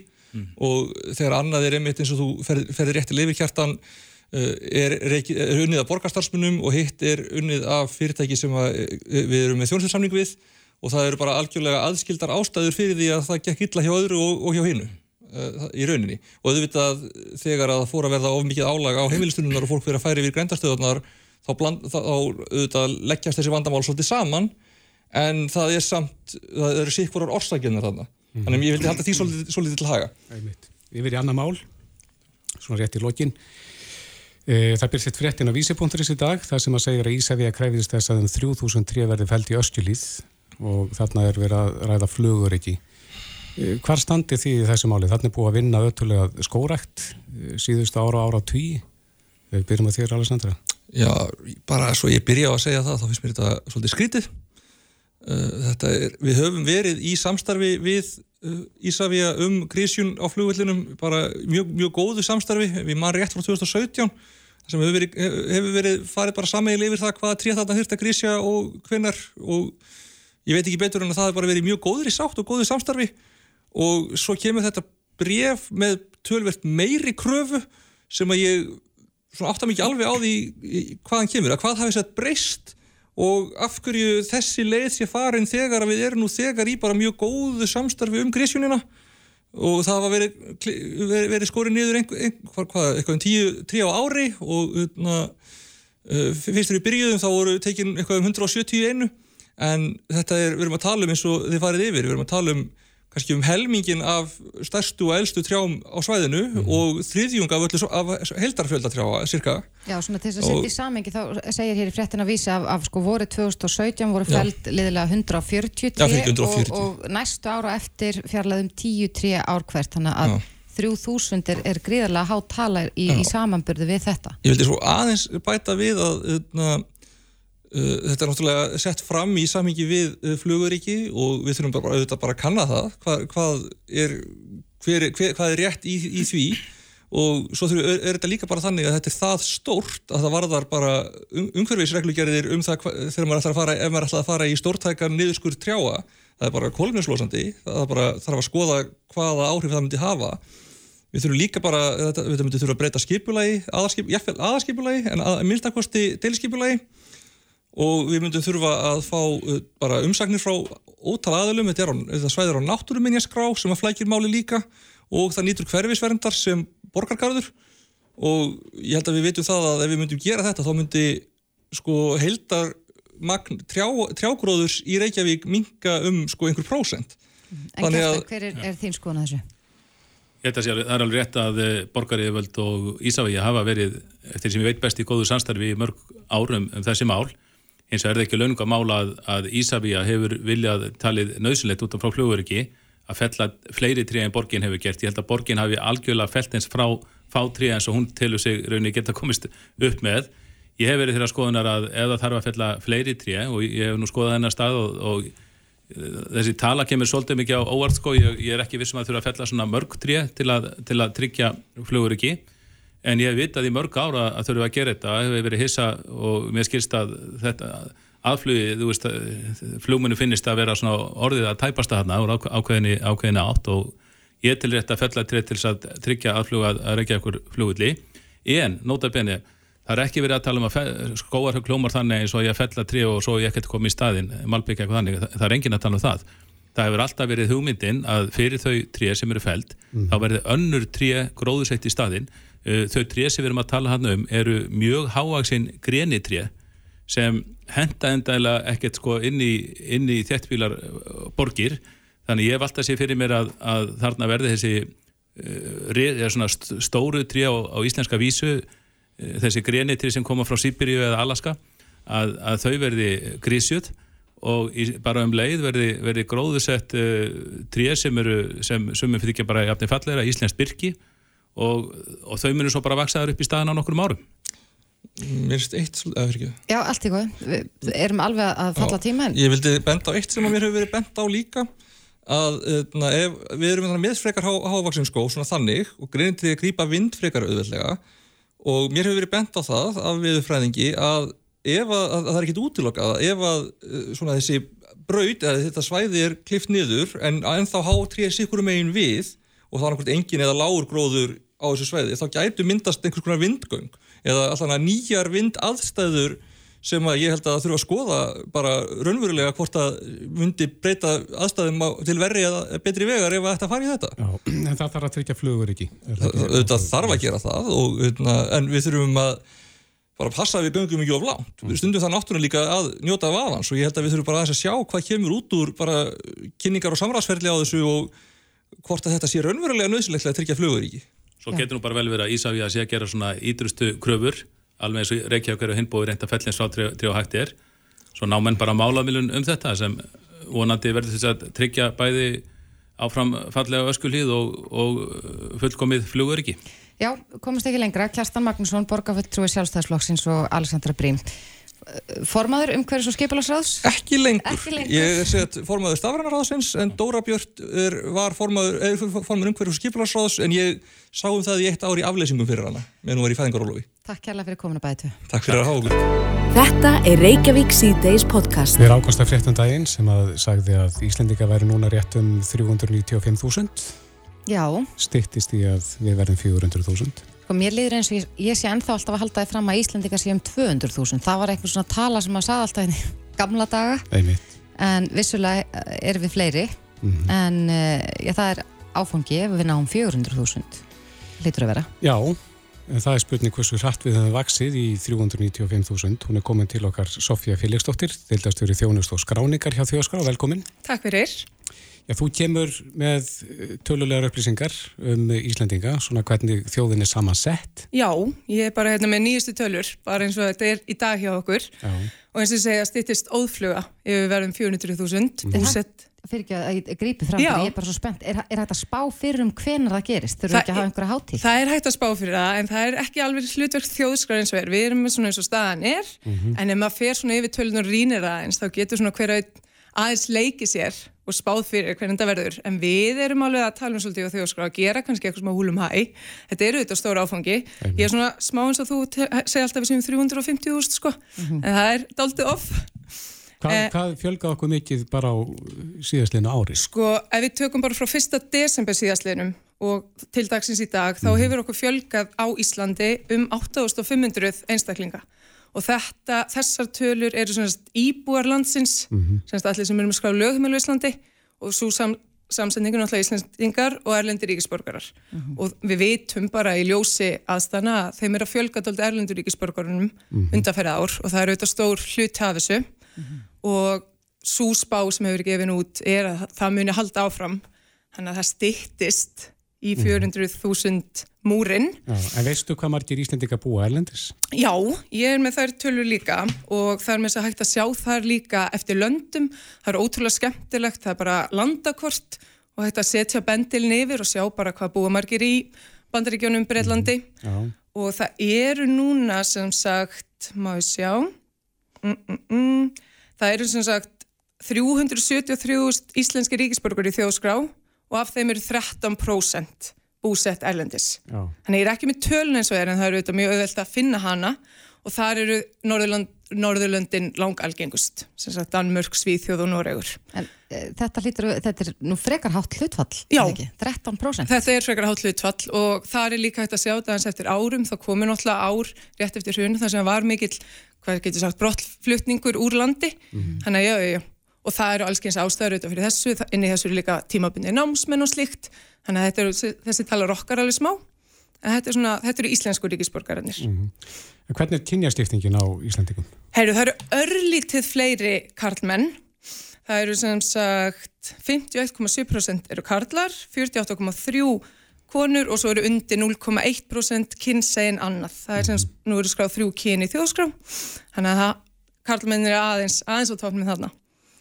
og þegar annað er einmitt eins og þú ferð, ferðir rétt til yfirkjartan uh, er, er, er unnið af borgarstarfsmunum og hitt er unnið af fyrirtæki sem að, uh, við erum með þjónstjórnsamning við og það eru bara algjörlega aðskildar ástæður fyrir því að það gekk illa hjá öðru og, og hjá hinnu í rauninni og auðvitað þegar að það fór að verða of mikið álag á heimilistunum og fólk fyrir að færi við grændarstöðunar þá, bland, þá, auðvitað leggjast þessi vandamál svolítið saman en það er samt, það eru sikkurar orsakirnar þarna. Mm. Þannig að ég vildi halda því svolítið, svolítið til haga. Við verðum í annar mál, svona rétt í lokin. E, það byrst eitt fréttin á vísipunkturins í dag, það sem að segja að Ísafið að kræfist þess að um 3000 tré verði fælt í östjulíð og þarna er verið að ræða flugur ekki. E, hvar standi því í þessu máli? Er búið að vinna öttulega skórækt e, síðustu ára ára tví. Við byrjum að þér, Alessandra. Já, bara svo ég byrja á að segja það, þá finnst mér þetta svolítið skrítið Uh, er, við höfum verið í samstarfi við Ísafja um grísjun á flugvöldunum, bara mjög, mjög góðu samstarfi, við maður rétt frá 2017 sem hefur verið, hefur verið farið bara sammeil yfir það hvaða tríð þarna þurft að grísja og hvenar og ég veit ekki betur en að það hefur bara verið mjög góður í sátt og góðu samstarfi og svo kemur þetta bref með tölvert meiri kröfu sem að ég átta mikið alveg á því hvaðan kemur, að hvað hafi sett breyst og af hverju þessi leið sé farin þegar að við erum nú þegar í bara mjög góðu samstarfi um grísjunina og það var verið, verið, verið skorið niður eitthvað um tíu, tíu á ári og na, uh, fyrst þegar við byrjuðum þá voru tekin eitthvað um 171 en þetta er, við erum að tala um eins og þið farið yfir, við erum að tala um kannski um helmingin af stærstu og eldstu trjám á svæðinu mm -hmm. og þriðjung af, af heldarfjölda trjáa, cirka. Já, svona til þess að setja í samengi þá segir hér í frettin að vísa af, af sko voru 2017 voru fæld liðilega 140 trí og, og næstu ára eftir fjarlæðum 10 trí ár hvert, þannig að Já. 3000 er, er gríðarlega hát tala í, í samanburðu við þetta. Ég vildi svo aðeins bæta við að, hérna, þetta er náttúrulega sett fram í samhengi við uh, fluguríki og við þurfum bara, auðvitað bara að kanna það. Hvað, hvað, er, hver, hver, hvað er rétt í, í því? Og svo þurfum, er, er þetta líka bara þannig að þetta er það stórt að það varðar bara um, umhverfisreglugerðir um það þegar maður ætlar að fara, ef maður ætlar að fara í stórtækan niðurskur trjáa, það er bara kolmjömslósandi, það er bara þarf að skoða hvaða áhrif það myndi hafa. Við þurfum líka bara, þetta, við myndum þurfa að breyta skipulagi, aðarskipulagi en að minnstakosti deilskipulagi og við myndum þurfa að fá uh, bara umsagnir frá ótal aðalum, þetta, á, þetta svæðir á náttúruminjaskrá sem að flækir máli líka. Og það nýtur hverfisverndar sem borgargarður. Og ég held að við veitum það að ef við myndum gera þetta þá myndi sko heldar magn, trjá, trjágróðurs í Reykjavík minga um sko einhver prósent. En Kjartan, hver er, er þín skoðan að þessu? Ég held að það er alveg rétt að eh, borgariðvöld og Ísafægi hafa verið eftir sem ég veit best í góðu samstarfi í mörg árum um þessi mál eins og er það ekki launga mála að, að Ísafía hefur viljað talið nöðsulegt út af frá fluguriki að fella fleiri trí en borgin hefur gert. Ég held að borgin hafi algjörlega felt eins frá fátrí eins og hún telur sig rauninni geta komist upp með. Ég hef verið þeirra skoðunar að það þarf að fella fleiri trí og ég hef nú skoðað þennar stað og, og eh, þessi tala kemur svolítið mikið á óvart sko. Ég, ég er ekki vissum að þurfa að fella svona mörg trí til, til að tryggja fluguriki en ég hef vitað í mörg ára að þurfa að gera þetta. Það hefur verið hissa og mér skilst að þetta aðflugi, þú veist flugmennu finnist að vera svona orðið að tæpasta þarna úr ákveðinni, ákveðinni átt og ég til rétt að fella til að tryggja aðfluga að reykja okkur flugulli en, nota benni það er ekki verið að tala um að skóar klómar þannig eins og ég að fella tri og svo ég ekkert komið í staðin malbyggja eitthvað þannig, það er engin að tala um það. Það hefur alltaf verið hugmyndin að fyrir þau tri sem eru feld, mm. þá verður önnur tri gróðuseitt í staðin þau tré sem við erum að tala hann um eru mjög hávaksinn grenitré sem henda endæla ekkert sko inn í, í þéttbílar eh, borgir. Þannig ég valda sér fyrir mér að, að þarna verði þessi uh, stóru tré á, á íslenska vísu þessi grenitré sem koma frá Sýbiríu eða Alaska að, að þau verði grísjöld og í, bara um leið verði, verði gróðusett uh, tré sem eru sem sumum fyrir ekki bara jafnir falleira, íslensk byrki og, og þau munir svo bara vaksaður upp í staðan á nokkur árum. Mér finnst eitt svolítið Já, allt í góð, við erum alveg að falla tíma Ég vildi benda á eitt sem mér hefur verið benda á líka að na, ef, við erum með frekar há, hávaksinskó svona þannig og greinin til að grýpa vind frekar auðveldlega og mér hefur verið benda á það af viðfræðingi að ef að, að það er ekkit útilokkað ef að eh, svona þessi braut eða þetta svæði er klift niður en ennþá há tríða sikkurum megin við og það var einhvern engin eða lágur gróður á þessu sveiði, þá gætu myndast einhvers konar vindgöng eða alltaf nýjar vindaðstæður sem að ég held að það þurfa að skoða bara raunverulega hvort að myndi breyta aðstæðum á, til verri eða betri vegar ef þetta fari í þetta. Já, en það þarf að tryggja flugur ekki. Þetta þarf að gera það og, hérna, en við þurfum að bara passa að við göngum ekki of langt. Mm. Við stundum það náttúrulega líka að njóta af aðans og ég held að við þurfum bara að sjá hvað kemur út úr bara kynningar og samræðsferðli á þessu og hvort að þetta sé raunverulega nöðsilegt að tryggja flugur ekki. Svo getur nú bara vel verið að Ísafíða sé að gera svona ídrustu kröfur alveg eins og Reykjavík eru hinbóið reynda fellins frá trí og hætti er. Svo ná menn bara málamilun um þetta sem vonandi verður þess að tryggja bæði áfram fallega öskulíð og, og fullkomið flugur ekki Já, komist ekki lengra, Kjartan Magnússon borgarfulltrúi sjálfstæðsflokksins og Alessandra Brím Formaður umhverjus og skipalarsráðs? Ekki lengur. Ekki lengur. Ég er sett formaður stafrænarráðsins en Dóra Björn er, var formaður, formaður umhverjus og skipalarsráðs en ég sá um það í eitt ár í afleysingum fyrir hana meðan hún var í fæðingarólofi. Takk kærlega fyrir kominu bætu. Takk fyrir að hafa okkur. Þetta er Reykjavík C-Days podcast. Við erum ákvæmst af fréttum daginn sem að sagði að Íslendinga væri núna rétt um 395.000. Já. Stittist í að við verðum 400.000. Sko mér liður eins og ég, ég sé ennþá alltaf að halda þið fram að Íslandika sé um 200.000. Það var eitthvað svona tala sem maður sagði alltaf í [laughs] gamla daga. Einmitt. En vissulega eh, erum við fleiri. Mm -hmm. En uh, já, það er áfangi ef við náum 400.000. Lítur að vera. Já, en það er spurning hversu hratt við höfum vaksið í 395.000. Hún er komin til okkar Sofja Filiksdóttir, deildast verið þjónust og skráningar hjá Þjóðskrá. Velkomin. Takk fyrir. Já, þú kemur með eh, tölulegar upplýsingar um Íslandinga, svona hvernig þjóðin er samansett. Já, ég er bara hérna með nýjustu tölur, bara eins og þetta er í dag hjá okkur Já. og eins og segja stýttist óðfluga ef við verðum 400.000 úsett. Það fyrir ekki að ég grípi fram ég er bara svo spennt. Er, er hægt að spá fyrir um hvenar það gerist? Þurfum við ekki að hafa einhverja hátíð? Það er hægt að spá fyrir það en það er ekki alveg hlutverk þjóðskrar eins og er. Við erum með svona eins og staðan er mm -hmm. en ef maður fer svona yfir tölun og rínir aðeins þá getur svona hverja aðeins leiki sér og spáð fyrir hvernig þetta verður. En við erum alveg að tala um svolítið og þjóðskrá að gera kannski eitthvað sem að húlum hæ. Þetta eru þetta stóra áfangi. Ég er svona smá eins og þú segja alltaf við sem 350.000 sko. Mm -hmm. en það er daldið off. Hvað, eh, hvað fjölgaði okkur mikið bara á síðastliðinu ári? Sko ef við tökum bara frá fyrsta desember síðastliðnum og til dagsins í dag þá mhm. hefur okkur fjölgað á Íslandi um 8500 einstaklinga og þetta, þessar tölur eru svona íbúar landsins, mm -hmm. allir sem eru með skráð lögum í Íslandi og svo sam, samsendingun alltaf íslendingar og erlendir ríkisborgarar mm -hmm. og við veitum bara í ljósi aðstana þeim er að fjölga dold erlendur ríkisborgarunum mm -hmm. undanferða ár og það eru auðvitað stór hlut af þessu mhm. og svo spá sem hefur gefin út er að það muni halda áfram þannig að það stýttist í 400.000 mhm. múrin. Já, en veistu hvað margir Íslandika búa erlendis? Já, ég er með þær tölur líka og það er með þess að hægt að sjá þar líka eftir löndum. Það er ótrúlega skemmtilegt, það er bara landakort og hægt að setja bendilin yfir og sjá bara hvað búa margir í bandaríkjónum Breitlandi mm, og það eru núna sem sagt, má ég sjá, mm, mm það eru sem sagt 373 íslenski ríkisborgur í þjóðskrá og af þeim eru 13% búsett erlendis. Já. Þannig ég er ekki með tölun eins og er en það eru auðvitað mjög auðvelt að finna hana og þar eru Norðurland, Norðurlöndin langalgengust, sem sagt Danmörk, Svíþjóð og Noregur. En e, þetta, lítur, þetta er nú frekar hátt hlutfall, ekki? 13%? Þetta er frekar hátt hlutfall og það er líka hægt að sjá það eins eftir árum, þá komur náttúrulega ár rétt eftir hrun þar sem var mikill, hvað getur sagt, brottflutningur úr landi, mm -hmm. þannig að já, já, já og það eru allskyns ástæður auðvitað fyrir þessu, inni þessu eru líka tímabunni námsmenn og slikt, þannig að eru, þessi talar okkar alveg smá, en þetta, er svona, þetta eru íslensku ríkisborgarannir. Mm -hmm. Hvernig er kynjastiftingin á Íslandikum? Heyru, það eru örlítið fleiri karlmenn, það eru sem sagt 51,7% eru karlar, 48,3% konur og svo eru undir 0,1% kynsegin annað, það er sem sagt, nú eru skráð þrjú kyni í þjóðskrá, þannig að karlmennir er aðeins, aðeins á tóknum þarna.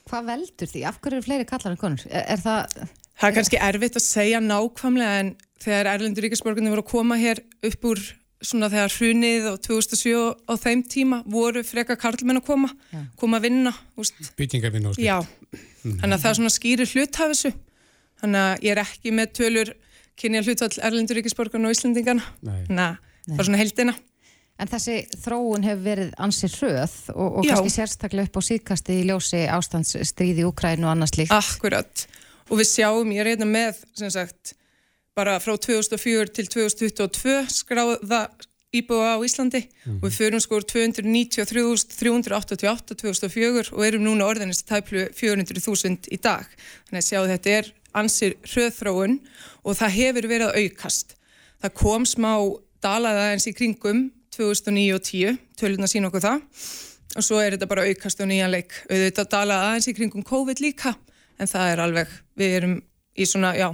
Hvað veldur því? Af hverju eru fleiri kallar en konur? Er, er það... Það er kannski erfitt að segja nákvæmlega en þegar Erlendur Ríkisborgarnir voru að koma hér upp úr svona þegar hrunið og 2007 á þeim tíma voru freka karlmenn að koma, Já. koma að vinna. Byggingavinn og slikt. Já, mm. þannig að það er svona skýri hlut af þessu. Þannig að ég er ekki með tölur kynja hlutvall Erlendur Ríkisborgarn og Íslandingana. Nei. Nei, það er svona heldina. En þessi þróun hefur verið ansið hröð og, og kannski sérstaklega upp á síðkasti í ljósi ástandsstríði í Ukræn og annars líkt. Akkurat. Og við sjáum, ég er hérna með, sem sagt, bara frá 2004 til 2022 skráða íbúa á Íslandi og við förum sko úr 293.388 2004 og erum núna orðinist tæplu 400.000 í dag. Þannig að sjáu þetta er ansir hröðþróun og það hefur verið að aukast. Það kom smá dalaða eins í kringum 2009 og 10, töluna sín okkur það og svo er þetta bara aukast á nýjan leik. Auðvitað dalaða eins í kringum COVID líka en það er alveg, við erum í svona, já,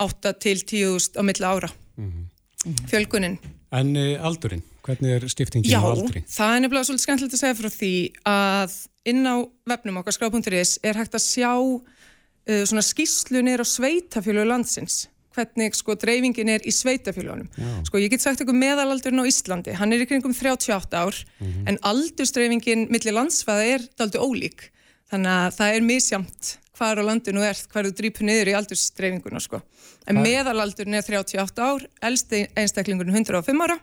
8 til 10.000 á milli ára. Mm -hmm. Fjölgunin. En uh, aldurinn, hvernig er stiftingin Já, á aldri? það er nefnilega svolítið skemmtilegt að segja frá því að inn á vefnum okkar skrá.is er hægt að sjá uh, svona skýslu nýra á sveitafjölu landsins hvernig sko dreifingin er í sveitafjölunum. Sko ég get sagt eitthvað meðalaldurinn á Íslandi, hann er í kringum 38 ár mm -hmm. en aldurstreifingin millir landsfæða er daldi ólík þannig að það er misjamt hvar á landinu er, hvar þú drýpur niður í aldurstreifinguna sko. En Æ. meðalaldurinn er 38 ár, elsti einstaklingurinn 105 ára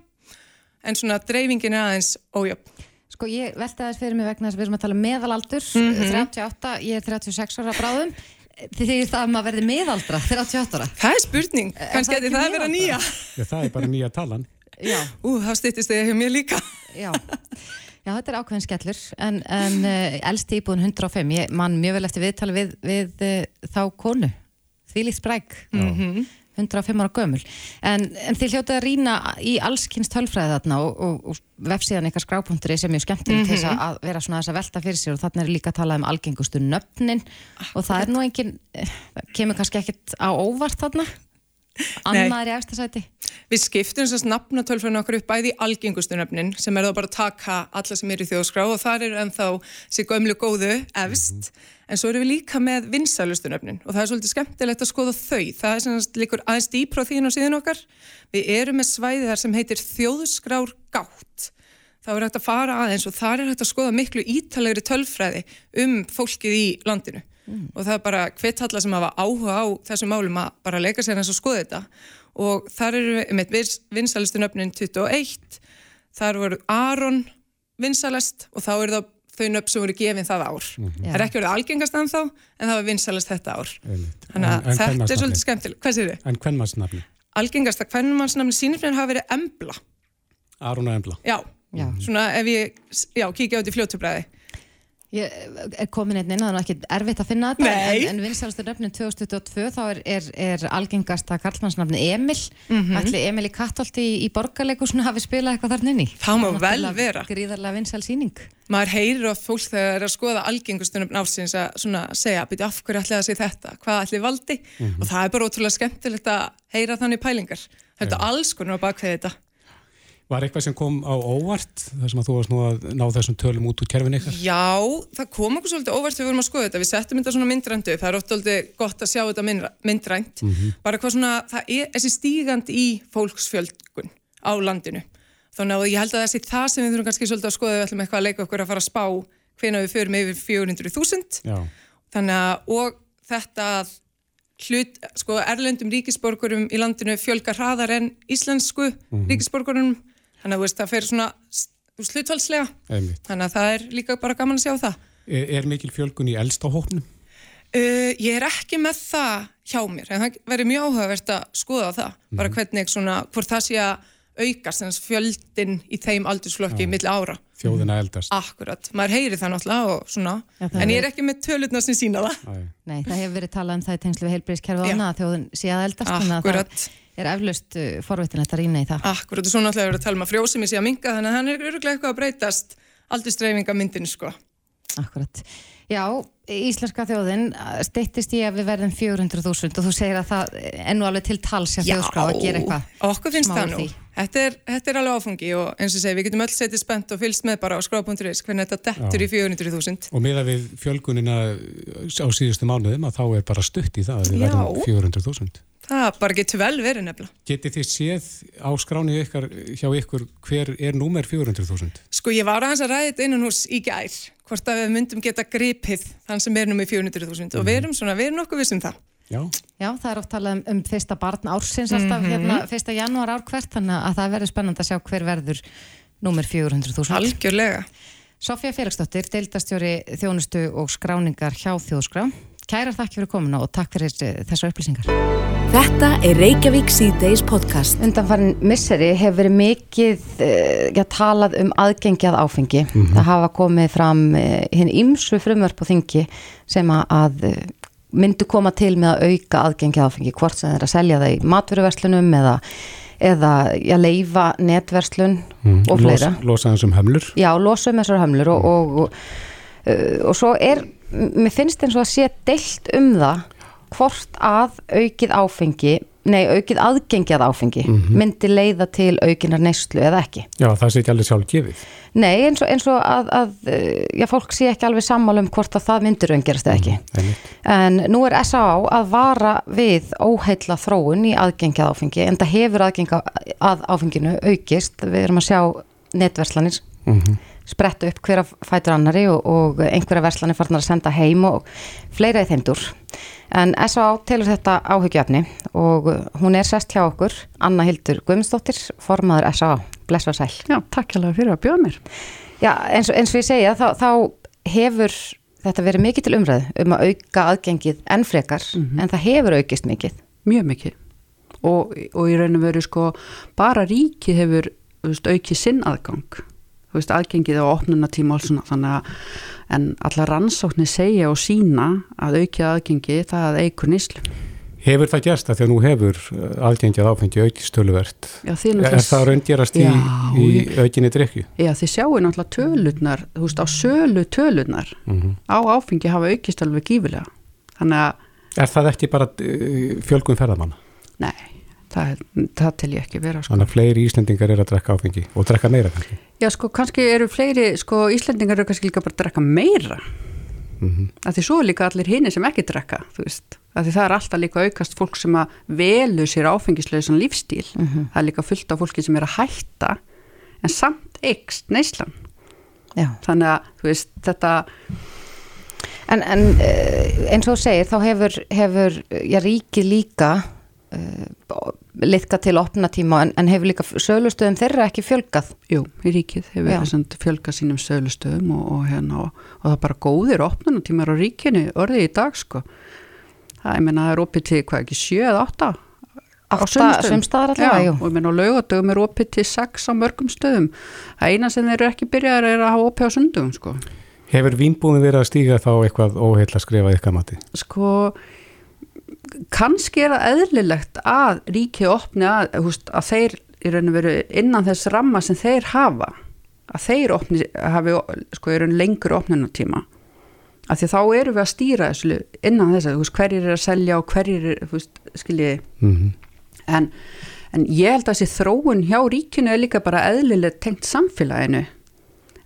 en svona dreifingin er aðeins ójöfn. Sko ég velta þess fyrir mig vegna þess að við erum að tala um meðalaldur, mm -hmm. 38, ég er 36 ára bráðum Þýðir það að maður verði miðaldra 38 ára? Það er spurning, kannski að það er vera nýja. Já, það er bara nýja talan. Já. Ú, það stýttist þig hjá mér líka. Já. Já, þetta er ákveðin skellur, en, en uh, elsti íbúðin 105, ég man mjög vel eftir viðtali við, við uh, þá konu, Þvílíkt Spræk. Mm -hmm. 105 ára gömul. En, en þið hljótið að rýna í allskynst tölfræði þarna og, og, og vefsíðan eitthvað skrápunktur sem er mjög skemmtilegt mm -hmm. til að vera svona þess að velta fyrir sér og þarna er líka að tala um algengustu nöfnin. Ah, og það er nú engin eh, kemur kannski ekkit á óvart þarna annar í efstasæti Við skiptum þess að nafnatölfræðinu okkur upp bæði í algengustu nöfnin sem er þá bara að taka alla sem er í þjóðskrá og þar eru ennþá sér gömlu góðu efst. -hmm en svo erum við líka með vinsælustunöfnin og það er svolítið skemmtilegt að skoða þau. Það er svona líkur aðeins dýpr á þín og síðan okkar. Við erum með svæði þar sem heitir þjóðskrár gátt. Þá er hægt að fara aðeins og þar er hægt að skoða miklu ítalegri tölfræði um fólkið í landinu mm. og það er bara hvitt allar sem hafa áhuga á þessum málum að bara leika sér eins og skoða þetta og þar eru við með vinsælustunöfnin 21 þar voru Aron vinsælest og þá er það þau nöpp sem voru gefin það ár. Mm -hmm. Það er ekki verið algengast ennþá, en það var vinsalast þetta ár. Þannig að þetta er svolítið skemmtileg. Hvað séu þið? En hvernmannsnafni? Algengast að hvernmannsnafni sínifnir hafa verið embla. Aron og embla? Já, já. svona ef ég, já, kíkja út í fljóttubræði. Ég er komin einn inn og það er ekki erfitt að finna þetta Nei. en, en vinsalistur nöfnin 2022 þá er, er, er algengasta karlmannsnafni Emil. Mm -hmm. Ætli Emil í Kattolti í, í borgarleikusinu hafi spilað eitthvað þarna inni? Það má vel vera. Gríðarlega vinsal síning Maður heyrir of fólk þegar það er að skoða algengustunum ásins að svona, segja byrju af hverju ætli það sé þetta, hvað ætli valdi? Mm -hmm. og það er bara ótrúlega skemmtilegt að heyra þannig pælingar. Þetta er alls konar á bakveð þetta Var eitthvað sem kom á óvart þar sem að þú varst nú að ná þessum tölum út úr kerfin eitthvað? Já, það kom okkur svolítið óvart þegar við vorum að skoða þetta. Við settum þetta svona myndræntu upp. Það er ofta gott að sjá þetta myndrænt. Mm -hmm. Bara hvað svona, það er þessi stígand í fólksfjölgun á landinu. Þannig að ég held að þessi það sem við þurfum kannski svolítið að skoða við ætlum eitthvað að leika okkur að fara að spá hvena við förum yfir 400.000. Þannig að og þetta hlut, sko, -hmm. þannig að veist, það fer svona slutvalslega þannig að það er líka bara gaman að sjá það Er, er mikil fjölgun í eldst á hóknum? Uh, ég er ekki með það hjá mér, en það verður mjög áhugavert að skoða það, mm. bara mhm. hvernig svona, hvort það sé að aukast fjöldin í þeim aldursflokki millir ára. Þjóðina eldast. Akkurat, maður heyri það náttúrulega og svona, Já, en ég er ekki með tölutna sem sína það. Nei, það hefur verið talað um það í tengslu við heilbríðskerfi og annað að þjóðin sé að eldast. Akkurat er eflaust uh, forveitinlegt að rýna í það. Akkurat og svo náttúrulega er að tala um að frjósimi sé að minga þannig að hann er öruglega eitthvað að breytast aldrei streyfinga myndinu sko. Akkurat. Já, Íslenska þjóðin uh, steittist í að við verðum 400.000 og þú segir að það ennú alveg til tals að þjóðskrá að gera eitthvað. Já, okkur finnst það nú. Þetta er, þetta er alveg áfungi og eins og segi, við getum öll setið spennt og fylgst með bara á skrá.is hvernig þetta dettur í 400.000. Og með að við fjölgunina á síðustu mánuðum að þá er bara stutt í það að við verðum 400.000. Það bara getur vel verið nefnilega. Getið þið séð á skráni ykkar, hjá ykkur hver er númer 400.000? Sko ég var aðeins að ræða þetta innan hús í gær hvort að við myndum geta gripið þann sem er númer 400.000 mm. og við erum svona, við erum nokkuð vissum það. Já. Já, það er oft talað um, um fyrsta barn ársins alltaf, mm -hmm. hérna, fyrsta janúar ár hvert þannig að það verður spennand að sjá hver verður númer 400.000. Algjörlega. Sofja Félagsdóttir, deildastjóri þjónustu og skráningar hjá Þjóðskrá. Kærar þakki fyrir komuna og takk fyrir þessu upplýsingar. Þetta er Reykjavík C-Days podcast. Undanfarin misseri hefur verið mikið uh, já, talað um aðgengjað áfengi. Það hafa komið fram uh, hinn ymsu frumvörp og þingi sem að, að uh, myndu koma til með að auka aðgengjað áfengi, hvort sem er að selja það í matveruverslunum eða, eða já, leifa netverslun og fleira. Los, losa hans um hömlur. Já, losa um þessar hömlur og, og, og, uh, og svo er, mér finnst eins og að sé deilt um það hvort að aukið áfengi, nei aukið aðgengjað áfengi myndi leiða til aukinar neyslu eða ekki. Já, það sé ekki alveg sjálf gefið. Nei, eins og, eins og að, að uh, já, fólk sé ekki alveg sammála um hvort að það myndir raungerast eða ekki. Einmitt. En nú er S.A.A. að vara við óheilla þróun í aðgengjað áfengi en það hefur aðgengja að áfenginu aukist. Við erum að sjá netverslanir spretta upp hverja fætur annari og, og einhverja verslanir farnar að senda heim og fleira í þeimdur. En S.A.A. telur þetta áhyggjöfni og hún er sest hjá okkur, Anna Hildur Guðmundsdóttir, formaður S.A.A. Bless og sæl. Já, takk alveg fyrir að bjóða mér. Já, eins, og- eins og ég segja, þá, þá hefur þetta verið mikið til umræðu um að auka aðgengið enn frekar, en það hefur aukist mikið. Mjög mikið. Og, og í raun og veru sko, bara ríkið hefur veist, aukið sinn aðgang. Þú veist, aðgengið á opnunatíma og svona, þannig að en allar rannsóknir segja og sína að aukið aðgengi það eigur nýslu. Hefur það gerst að því að nú hefur uh, aðgengjað áfengi aukist töluvert? Já, þið Er náttúrulega- það raungerast í, í aukinni drikju? Já, þið sjáu náttúrulega tölurnar, þú veist, á sölu tölurnar á áfengi hafa aukist alveg gífilega. Þannig að, Er það ekki bara uh, fjölgun ferðamanna? nei, það, það tel ég ekki vera, sko. Þannig að fleiri Íslendingar eru að drekka áfengi og drekka meira kannski. Já, sko, kannski eru fleiri, sko, Íslendingar eru kannski líka bara að drekka meira. Mm Því svo er líka allir hinni sem ekki drekka, þú veist. Af Því það er alltaf líka aukast fólk sem að velu sér áfengislausan lífstíl. Það er líka fullt af fólki sem er að hætta, en samt eikst neyslan. Já. Þannig að, þú veist, þetta, En, en uh, eins og þú segir, þá hefur, hefur já, ríkið líka uh, litka til opnatíma en, en hefur líka sölustöðum þeirra ekki fjölgað. jú, í ríkið hefur Já. þessand fjölga sínum sölustöðum og, og hérna, og, og það er bara góðir opnunatímar á ríkinu, orðið í dag, sko. Það, ég meina, það er opið til, hvað ekki, sjö eða átta? á Já, jú. og ég meina á laugadögum er opið til sex á mörgum stöðum. Það eina sem þeir eru ekki byrjaðar er að hafa opið á sundugum, sko. Hefur vínbúin verið að stíga þá eitthvað óheil að skrifa ykkar mati? Sko, kannski er það eðlilegt að ríkið opni að, veist, að þeir í raun og veru innan þess ramma sem þeir hafa, að þeir opni, hafi, sko, í raun lengur opnunatíma. Af því þá eru við að stýra þessu innan þess að, hverjir er að selja og hverjir er, veist, skiljiði, Mm en, en ég held að þessi þróun hjá ríkinu er líka bara eðlileg tengt samfélaginu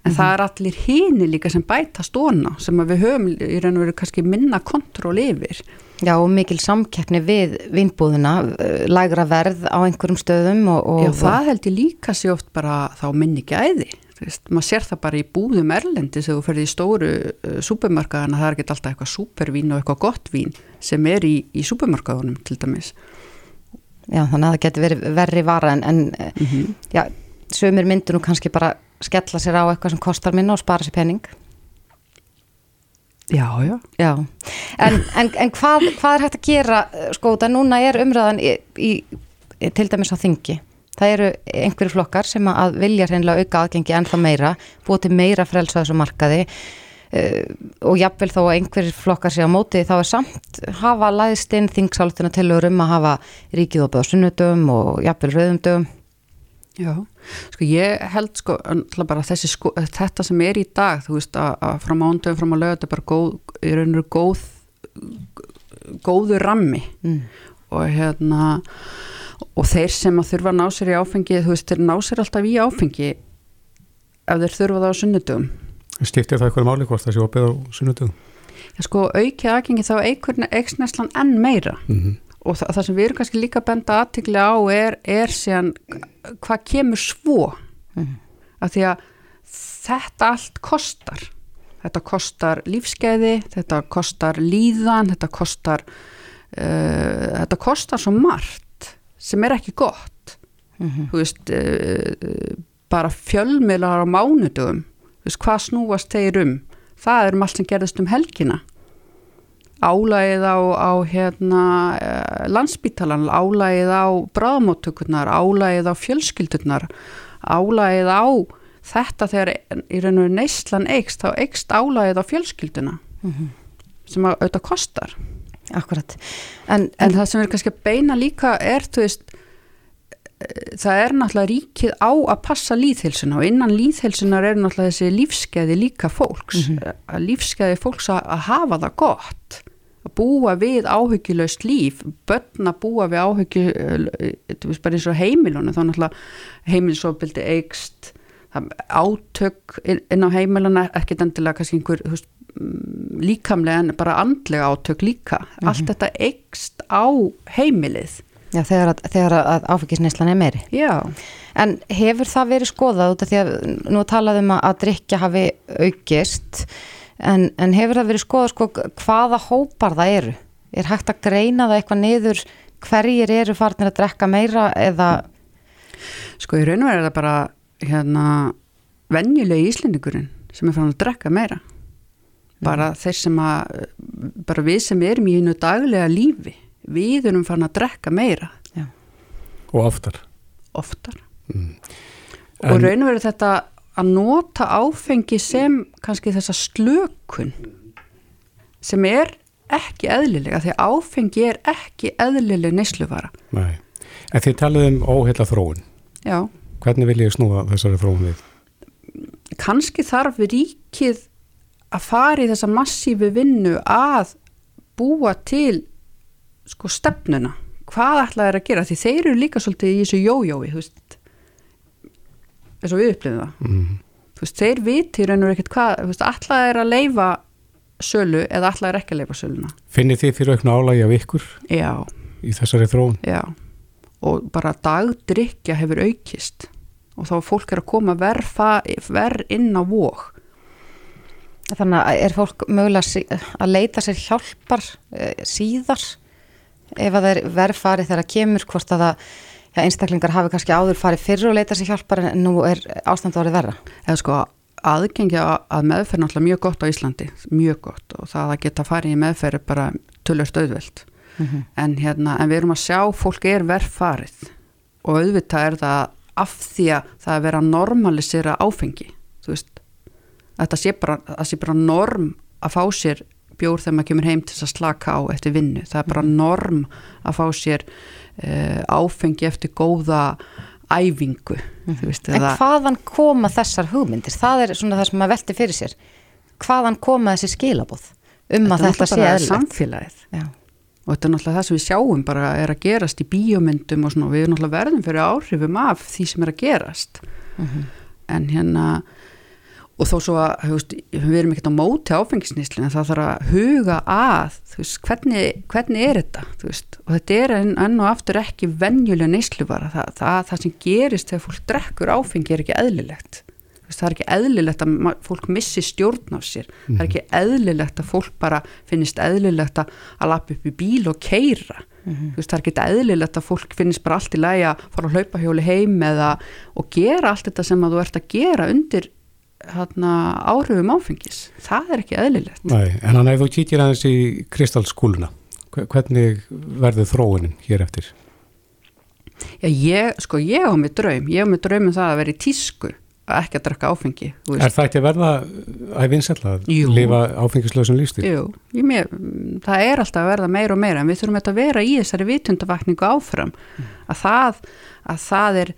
en það er allir hini líka sem bæta stóna sem að við höfum í raun og veru kannski minna kontról yfir. Já, og mikil samkeppni við vinnbúðina, uh, lægra verð á einhverjum stöðum og... og Já, það held ég líka sér oft bara þá minni gæði. Þú veist, maður sér það bara í búðum erlendi þegar þú ferði í stóru uh, súpermarkaðana það er ekki alltaf eitthvað súpervín og eitthvað gott vín sem er í, í súpermarkaðunum til dæmis. Já, þannig að það getur verið verri vara en, en Mhm. já, sömur myndur nú kannski bara skella sér á eitthvað sem kostar minna og spara sér pening. Já, já Já, en, en, en hvað, hvað er hægt að gera, eh, sko, það núna er umræðan í, í, til dæmis á þingi. Það eru einhverju flokkar sem að vilja hreinlega auka aðgengi ennþá meira, búið til meira frelsa á þessu markaði uh, og jafnvel þó að einhverjir flokkar sé á móti þá er samt hafa læðst inn þingsáltuna til um að hafa ríkið opið á sunnudum og jafnvel rauðumdum. Já, sko ég held sko bara þessi sko, þetta sem er í dag, þú veist að, að frá mándum fram á lög, þetta er bara góð, í raun og veru góð góðu rammi. Mm. og hérna og þeir sem að þurfa að ná sér í áfengi þú veist, þeir ná sér alltaf í áfengi ef þeir þurfa það á sunnudum Skiptir það eitthvað máli hvort það sé opið á sunnudum? Já, sko aukið aðgengi þá eikur eiksneslan enn meira. Mm og það, það sem við erum kannski líka að benda aðtikli á er, er síðan hvað kemur svo. Mhm. af því að þetta allt kostar. Þetta kostar lífskeiði þetta kostar líðan þetta kostar uh, þetta kostar svo margt sem er ekki gott. Þú veist uh, bara fjölmiðlar á mánudugum þú veist hvað snúast þeir um? Það er um allt sem gerðist um helgina álægið á, á hérna, eh, landsbítalan, álægið á bráðmóttökurnar, álægið á fjölskyldunar, álægið á þetta þegar í raun og neyslan eikst, þá eikst álægið á fjölskylduna sem að auðvitað kostar. Akkurat. En, En það sem er kannski að beina líka er, þú veist, eh, það er náttúrulega ríkið á að passa líðhilsuna og innan líðhilsunar er náttúrulega þessi lífskeiði líka fólks, að lífskeiði fólks að, að hafa það gott, að búa við áhyggjulegst líf, börn að búa við áhyggju, þú veist, bara eins og heimilunum, þá náttúrulega heimilisofbildi eikst, það- átök inn á heimiluna, ekkit endilega kannski einhver, veist, mm, líkamlega en bara andlega átök líka. Allt þetta eikst á heimilið. Já, þegar, að, þegar að áfengisneislan er meiri. já, En hefur það verið skoðað út af því að nú talaðum að, að drikja hafi aukist en, en hefur það verið skoðað sko hvaða hópar það eru? Er hægt að greina það eitthvað niður hverjir eru farnir að drekka meira eða sko í raun og veru er það bara hérna venjulegi íslendingurinn sem er fann að drekka meira bara þeir sem að bara við sem erum í einu daglega lífi við erum fann að drekka meira og oftar. oftar Mm. og En- raun og veru þetta að nota áfengi sem kannski þessa slökun sem er ekki eðlilega því áfengi er ekki eðlileg neysluvara Nei. En þið talið um óheila þróun. já, Hvernig vil ég snúa þessari þróun við? kannski þarf ríkið að fara í þessa massífi vinnu að búa til sko stefnuna hvað ætlaði þeir að gera því þeir eru líka svolítið í þessu jójói þú veist eins og við upplifum það. Mm. þú veist, þeir viti raun og ekkert hvað þú veist, ætlaði þeir að leifa sölu eða ætlaði þeir ekki að leifa söluna? Finnið þið fyrir aukna álægi af ykkur já, í þessari þróun? já. Og bara dagdrykja hefur aukist. Og þá fólk er að koma verð ver inn á vóg þannig að er fólk mögulega að leita sér hjálpar eh, síðar? Ef að þeir verð farið þegar það kemur hvort að það Já, einstaklingar hafi kannski áður farið fyrir og leita sér hjálpar en nú er ástand árið verra. eða sko aðgengja að meðferð náttúrulega mjög gott á Íslandi, mjög gott og það að geta farið í meðferð er bara tölvöld auðveld en, hérna, en við erum að sjá fólk er verð farið og auðvitað er það af því að það er verið að normalisera áfengi veist. Þetta sé bara, sé bara norm að fá sér bjór þegar maður kemur heim til að slaka á eftir vinnu, það er bara norm að fá sér áfengi eftir góða æfingu þú veist, En hvaðan koma þessar hugmyndir? Það er svona það sem maður velti fyrir sér. Hvaðan koma þessi skilabóð um að er þetta sé náttúrulega bara eðlilegt? samfélagið Já. og þetta er náttúrulega það sem við sjáum bara er að gerast í bíómyndum og svona við erum náttúrulega verðum fyrir áhrifum af því sem er að gerast en hérna og þó svo að veist, við erum ekkert á móti áfengisnýslu en það þarf að huga að veist, hvernig, hvernig er þetta veist, og þetta er enn, enn og aftur ekki venjulega neyslu bara það, það, það sem gerist þegar fólk drekkur áfengi er ekki eðlilegt. Það er ekki eðlilegt að fólk missi stjórn á sér. Það er ekki eðlilegt að fólk bara finnist eðlilegt að lappa upp í bíl og keira veist, það er ekki eðlilegt að fólk finnist bara allt í að fara að hlaupa hjóli heim eða og gera allt þetta sem að þú ert að gera undir hérna, áhrifum áfengis það er ekki eðlilegt Nei, en hann ef þú kíkir aðeins í kristalskúluna, hvernig verður þróunin hér eftir? Já, ég, sko, ég á mig draum ég á mig draum um það að vera í tísku að ekki að drakka áfengi Er það ekki að verða að vinsætla að Jú. lifa áfengislösum lífstíl? Jú, mér, það er alltaf að verða meira og meira en við þurfum þetta að vera í þessari vitundavakningu áfram að það, að það er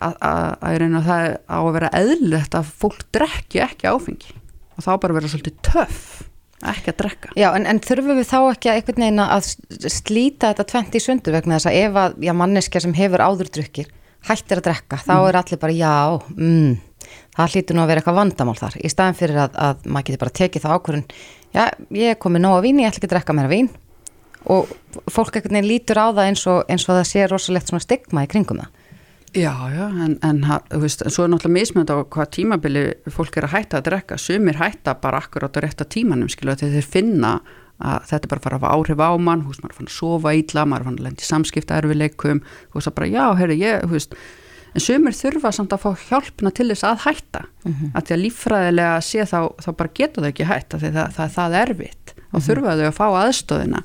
að, að, að, að, að það á að vera eðlilegt að fólk drekki ekki áfengi. Og þá bara vera svolítið töff ekki að drekka. Já, en, en þurfum við þá ekki að einhvern veginn að slíta þetta tvent í sundur vegna þess að ef að já, manneskja sem hefur áður drukkir hættir að drekka, þá er allir bara já, mm, það hlýtur nú að vera eitthvað vandamál þar, í staðin fyrir að, að maður getur bara tekið þá ákvörðun já, ég er komið nóg að vín, ég ætla ekki að drekka meira vín. Og fólk einhvern veginn lítur á það eins og, eins og það sé rosalegt svona stigma í kringum það Já, já, en, en veist, svo er náttúrulega mismönd á hvað tímabili fólk er að hætta að drekka, sumir hætta bara akkurát á rétta tímanum, skilu, þegar þeir finna að þetta er bara að fara að hafa áhrif á mann, þú veist, maður er fann að sofa ítla, maður er fann að lendi samskipta erfileikum, þú veist, að bara, já, herri, ég, þú veist, en sumir þurfa samt að fá hjálpna til þess að hætta, að því að líffræðilega sé þá, þá bara geta þau ekki hætta, því það, það, það er erfitt. Og þurfa þau að fá aðstöðina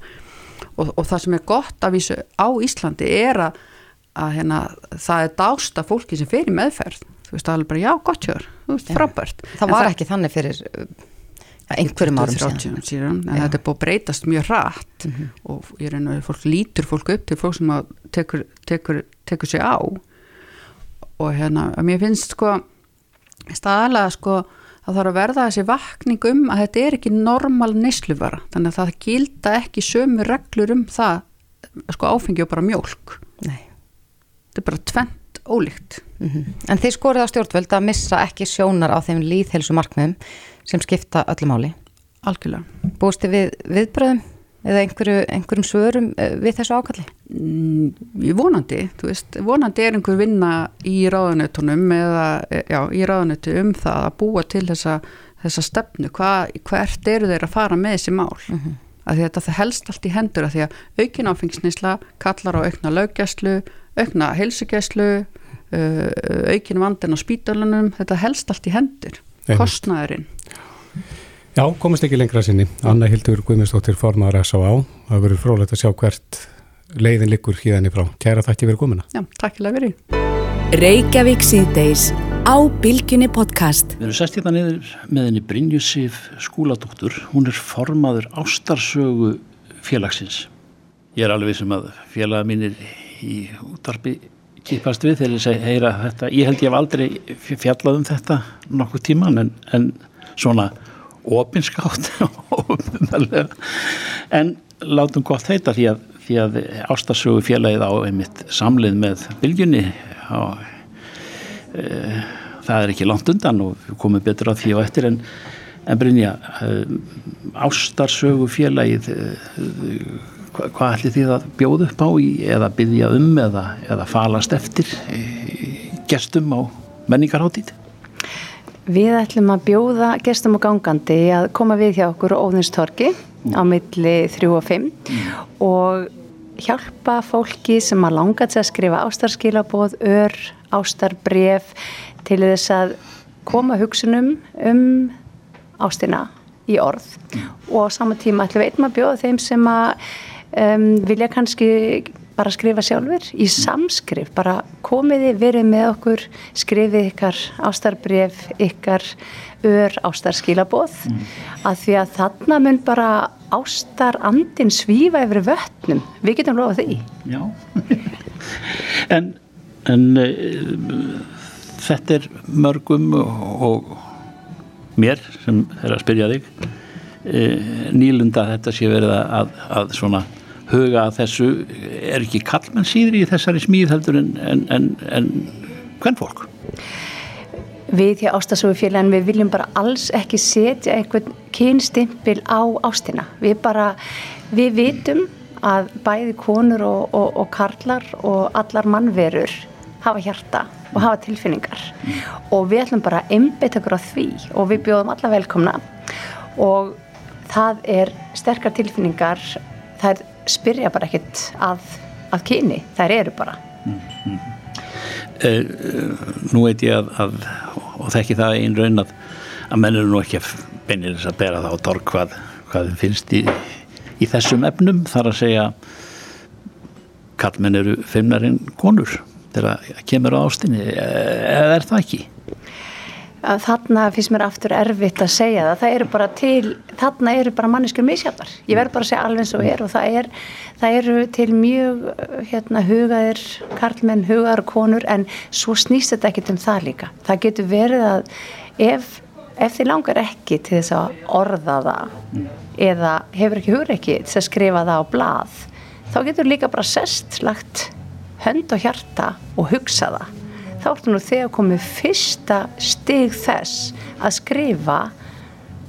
og, og það sem er gott að vísu á Íslandi er að, að hérna, það er dásta fólki sem fer í meðferð. Þú veist alveg bara já gott hjör, þú veist frábært. Það var ekki þannig fyrir ja, einhverjum árum 30 síðan. síðan en þetta er búið að breytast mjög rætt og ég reyna að fólk lítur fólk upp til fólk sem að tekur, tekur, tekur sig á. Og hérna, að mér finnst sko staðalega sko að það þarf að verða þessi vakning um að þetta er ekki normal neysluvara. Þannig að það gilda ekki sömu reglur um það sko áfengi og bara mjólk. Nei. Þetta er bara tvent ólíkt Mhm. En þið skorið á stjórnvöld að missa ekki sjónar á þeim líðhelsu markmiðum sem skipta öllu máli. algjörlega Búist þið við viðbröðum eða einhverju, einhverjum svörum eh, við þessu ákalli? Mm, vonandi, þú veist, vonandi er einhver vinna í ráðanutunum eða, e, já, í ráðanutu um það að búa til þessa, þessa stefnu, Hva, hvert eru þeir að fara með þessi mál mm að þetta helst allt í hendur að því að aukin áfengisnisla kallar á aukna löggæslu, aukna heilsugæslu uh, aukin vandin á spítalunum, þetta helst allt í hendur Einmitt. kostnaðurinn Já, komast ekki lengra sinni. Anna Hildur Guðmundsdóttir formaður S.A.A. Það verður frólægt að sjá hvert leiðin liggur híðan í frá. Kæra þakki fyrir komuna. Já, takk fyrir að verið Reykjavík síðdeis á Bilginni podcast. Við erum sest hérna niður með henni Brynju Sif skúladóttur. Hún er formaður ástarsögu félagsins. Ég er alveg sem að félaga mínir í útarpi kipast við þegar ég heyra þetta. Ég held ég hef aldrei fjallað um þetta nokkuð tíman en, en svona opinskátt [laughs] en látum gott heita því að, því að ástarsögu félagið á einmitt samlið með bylgjunni á það er ekki langt undan og komum betur á því og eftir en, en Brynja ástarsögu félagið hva, hvað ætli þið að bjóða upp á í, eða byggja um eða, eða falast eftir gestum á menningarháttíð Við ætlum að bjóða gestum og gangandi að koma við hjá okkur Óðinstorki á milli 3 og 5 og hjálpa fólki sem að langa til að skrifa ástarskilaboð, ör, ástarbref til þess að koma hugsunum um ástina í orð. Og á sama tíma ætlum við einnig að bjóða þeim sem að um, vilja kannski bara skrifa sjálfur í samskrif, bara komiði, verið með okkur, skrifið ykkar ástarbref, ykkar ör ástarskilaboð mm. að því að þarna mun bara ástarandin svífa yfir vötnum, við getum lofað því. Já, [laughs] en, en uh, þetta er mörgum og, og mér sem er að spyrja þig uh, nýlunda þetta sé verið að, að svona huga að þessu er ekki kallmenn síður í þessari smíð heldur en, en, en, en hvern fólk? Við hjá Ástasögufélagin við viljum bara alls ekki setja einhvern kynstimpil á ástina. Við bara, við vitum að bæði konur og, og, og karlar og allar mannverur hafa hjarta og hafa tilfinningar og við ætlum bara að einbytta okkur á því og við bjóðum alla velkomna og það er sterkar tilfinningar, það er spyrja bara ekkert að, að kyni, þær eru bara. Eh, nú veit ég að, að og þekki það einn raun að að menn eru nú ekki að beinir þess að bera það á torg hvað, hvað finnst í, í þessum efnum þar að segja kallmenn eru feimnar en konur þegar kemur á ástinni eða er það ekki? Að þarna finnst mér aftur erfitt að segja það, það eru bara til þarna eru bara manneskur misjafnar. Ég verður bara að segja alveg eins og er og það, er, það eru til mjög hérna, hugaðir karlmenn, hugaðar konur en svo snýst þetta ekkit um það líka. Það getur verið að ef, ef þið langar ekki til þess að orða það eða hefur ekki hugur ekki til að skrifa það á blað þá getur líka bara sest lagt hönd og hjarta og hugsa það þá ertu nú þegar komið fyrsta stig þess að skrifa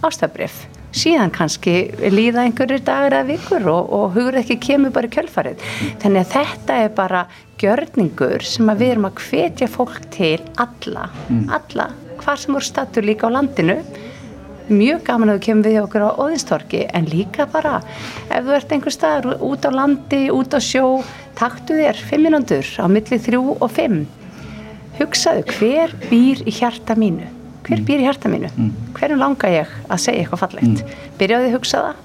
ástafbrif síðan kannski líða einhverjir dagar eða vikur og, og hugur ekki kemur bara kjölfarið. Þannig að þetta er bara gjörningur sem að við erum að hvetja fólk til alla, alla hvar sem voru stattur líka á landinu. Mjög gaman að þú kemur við okkur á Óðinstorki en líka bara ef þú ert einhver staðar út á landi, út á sjó taktu þér fimm minúndur á milli þrjú og fimm hugsaðu hver býr í hjarta mínu? Hver býr í hjarta mínu? Hverjum langar ég að segja eitthvað fallegt? Byrjaði að hugsa það.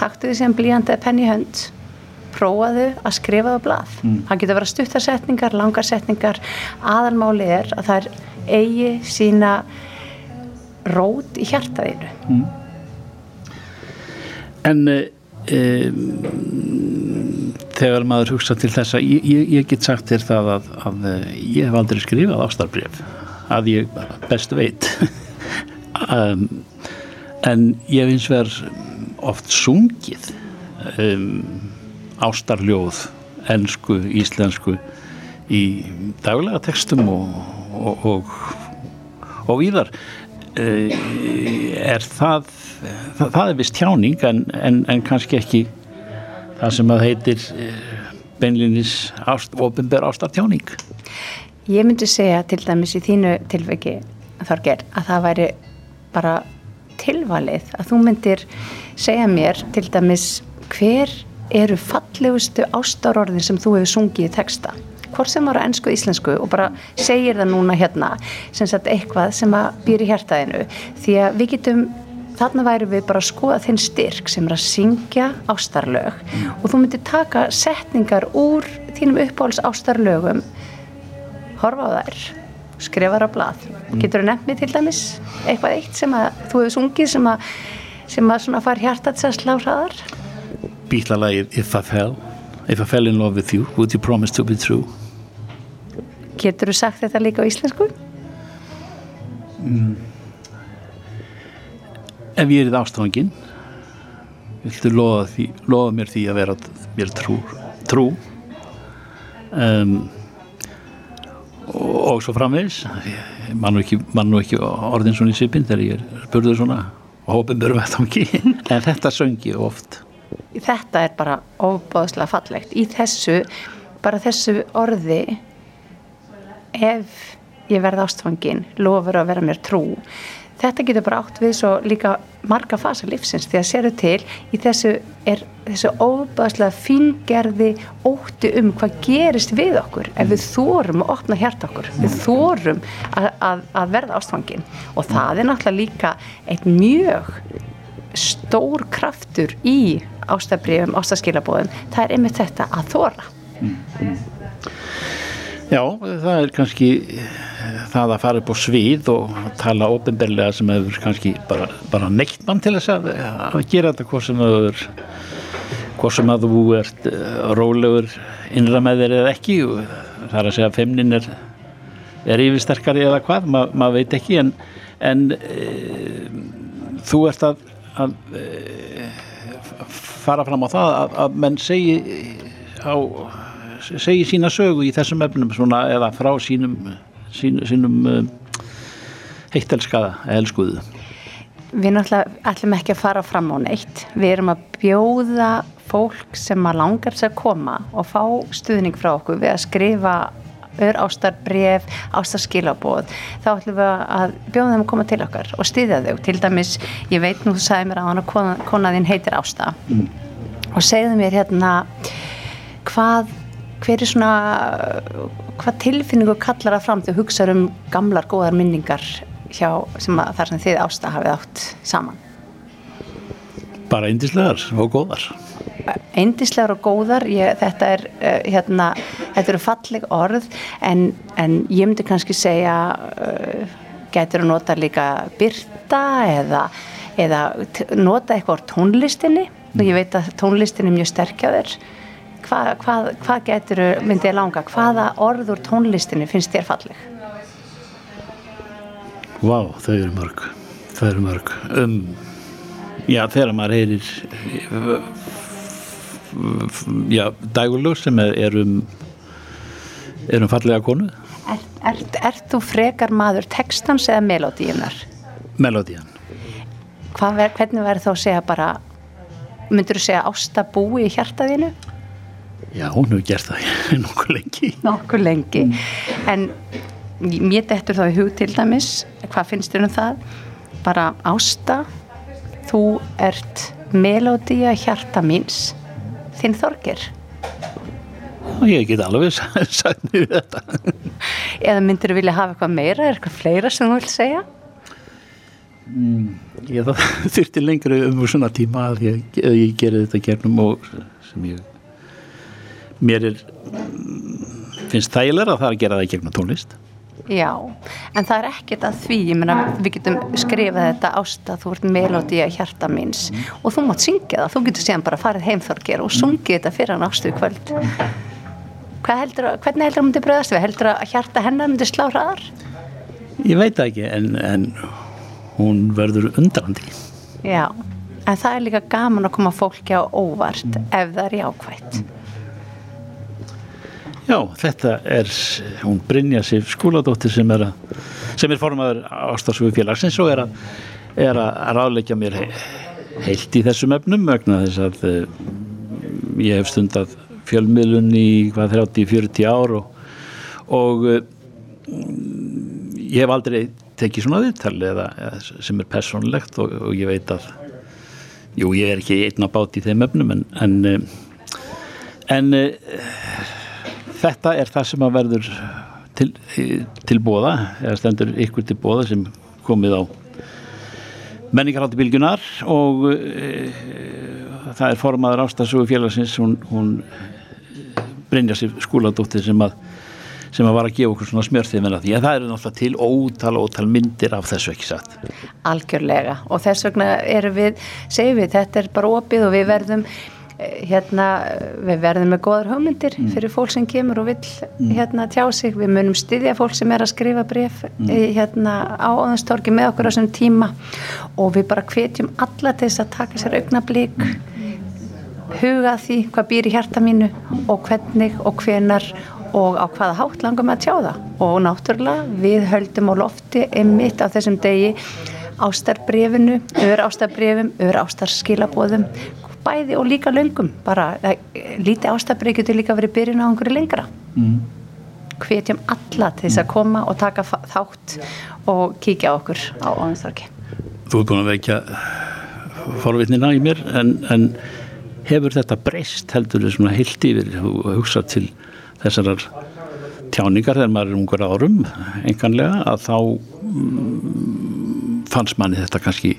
Taktu því sem blíjandi að penni hönd. Prófaðu að skrifa það á blað. Mm. það getur að vera stuttarsetningar, langarsetningar aðalmáli er að það er eigi sína rót í hjartaðinu Mm. En e, þegar maður hugsa til þessa, ég, ég, get sagt þér það að, að eh, ég hef aldrei skrifað ástarbref, að ég best veit. [laughs] um, en ég hef eins vegar oft sungið um, ástarljóð, ensku, íslensku í daglega textum og, og, og, og víðar. Uh, er það, það, það er vist tjáning en, en, en kannski ekki það sem að heitir uh, beinlinis ást, ofinber ástartjáning. Ég myndi segja til dæmis í þínu tilveki Þorger að það væri bara tilvalið að þú myndir segja mér til dæmis hver eru fallegustu ástarorðin sem þú hefur sungið í texta hvort sem var á ennsku íslensku og bara segir það núna hérna sem sagt eitthvað sem að býr í hjartaðinu því að við getum þarna væri við bara að skoða þinn styrk sem er að syngja ástarlög. Og þú myndir taka setningar úr þínum uppáhalds ástarlögum horfa á þær skrifa þær á blað. Getur þú nefnt mig til dæmis eitthvað eitt sem að þú hefur sungið sem að, sem að svona far hjartat sér slá hraðar Bílalagið If I Fell If I Fell in Love With You Would You Promise To Be True? Getur þú sagt þetta líka á íslensku? Mm. Ef ég er í ástofangin viltu lofa, því, lofa mér því að vera mér trú, trú. Um, og, og svo framvegs mann nú ekki, man ekki orðin svona í sipin þegar ég er spurður svona og hópin börjum þetta ekki en þetta söngi oft. Þetta er bara ofbáðslega fallegt. Í þessu, bara þessu orði ef ég verð ástfangin lofur að vera mér trú þetta getur bara átt við svo líka marga fasa lífsins því að séru til í þessu er þessu ofbáðslega fingerði ótti um hvað gerist við okkur ef við þórum að opna hjart okkur. Við þórum að, að, að verða ástfangin. Og það er náttúrulega líka eitt mjög stór kraftur í ástabrifum, ástaskilabóðum það er einmitt þetta að þóra Já, það er kannski það að fara upp á svið og tala ofinberlega sem hefur kannski bara, bara neitt mann til þess að, að gera þetta hvort sem þú hvort sem að þú ert rólegur innra með þér eða ekki. Það er að segja að femnin er er yfirsterkari eða hvað, Ma, maður veit ekki en, en e, þú ert að, að e, fara fram á það að, að menn segi á segi sína sögu í þessum efnum svona, eða frá sínum sín, sínum uh, heittelskaða elskuðu. Við náttúrulega ætlum ekki að fara fram á neitt. Við erum að bjóða fólk sem að langar sér að koma og fá stuðning frá okkur við að skrifa ör ástarbref, ástarskilabóð þá ætlum við að bjóða þeim að koma til okkar og styðja þau, til dæmis ég veit nú, þú sagði mér að hann að konaðinn heitir Ásta. Mm. og segðu mér hérna hvað hver er svona hvað tilfinningu kallar það fram þegar hugsaður um gamlar góðar minningar hjá sem að, þar sem þið ásta hafið átt saman? Bara eindislegar og góðar. Eindislegar og góðar ég, þetta er uh, hérna þetta eru falleg orð en, en ég myndi kannski segja uh, getur að nota líka byrta eða, eða nota eitthvað á tónlistinni. Og ég veit að tónlistin er mjög sterkjaður hvað, hvað, hvað getur myndið langa, hvaða orður tónlistinni finnst þér falleg? Vá, þau eru mörg þau eru mörg um, já, þegar maður heyrir já, dægulug sem er, er um er um fallega konu Ert er, er þú frekar maður textans eða melodíunar? Melodían Ver, Hvernig verður þá að segja bara myndur þú segja ásta búi í hjartaðinu? Já, hún hefur gert það [laughs] nokkuð lengi. Nokkuð lengi. En mér dettur þá í hug til dæmis, hvað finnst þér um það? Bara ásta, þú ert melódía hjarta míns, þinn þorgir. Ég get alveg [laughs] sagt mér þetta. Eða myndir þú vilja hafa eitthvað meira, er eitthvað fleira sem þú vilt segja? Mm, ég þurfti [laughs] lengri um svona tíma að ég, ég gerði þetta gernum og sem ég mér er finnst þægilega að það er að gera það í gegnum tónlist Já, en það er ekkert að því, meina við getum skrifað þetta ásta, þú ert melodi að hjarta minns og þú mátt syngja það, þú getur séðan bara farið heimþorgir og sungið þetta fyrir hann ástu í kvöld. Heldur, hvernig heldur það myndi bröðast við? Heldur það að hjarta hennar myndi slá hraðar? Ég veit ekki, en, en hún verður undrandi. Já, en það er líka gaman að koma fólki á óvart ef það er jákvægt. Já, þetta er hún Brynja Sif skóladóttir sem er, að, sem er formadur ástafsögu félagsins og er að, er að ráðleggja mér heilt í þessum efnum vegna þess að uh, ég hef stundað fjölmiðlun í hvað 30-40 ár og, og uh, ég hef aldrei tekið svona viðtali eða, eða sem er personlegt og, og ég veit að jú, ég er ekki einn á bát í þeim efnum en en, en þetta er það sem að verður til, til bóða eða stendur ykkur til bóða sem komið á menningarhaldi bilgunar og e, það er formaður ástafsögu félagsins hún, hún Brynja sér skóladóttir sem að sem að var að gefa okkur svona smjörþið því að það eru náttúrulega til ótal ótal myndir af þessu ekki satt. Algjörlega og þess vegna erum við, segjum við, þetta er bara opið og við verðum hérna við verðum með goðar hugmyndir mm. fyrir fólk sem kemur og vil mm. hérna tjá sig, við munum styðja fólk sem er að skrifa bref mm. hérna á óðanstorki með okkur á þessum tíma og við bara hvetjum alla til þess að taka sér augnablík huga því hvað býr í hjarta mínu og hvernig og hvenar og á hvaða hátt langar með að tjá það og náttúrulega við höldum á lofti einmitt á þessum degi ástarbrefinu, ör ástarbrefum, ör ástarskilabóðum bæði og líka löngum. Bara, lítið ástafrið getur líka verið byrjun á einhverju lengra. Mm. hvetjum alla til þess að koma og taka þátt og kíkja á okkur á áðinstorki Þú ert búin að veikja forvitnina í mér en, en hefur þetta breyst heldur þau svona heilt yfir? Og hugsað til þessarar tjáningar þegar maður er ungar árum enganlega að þá mm, fannst manni þetta kannski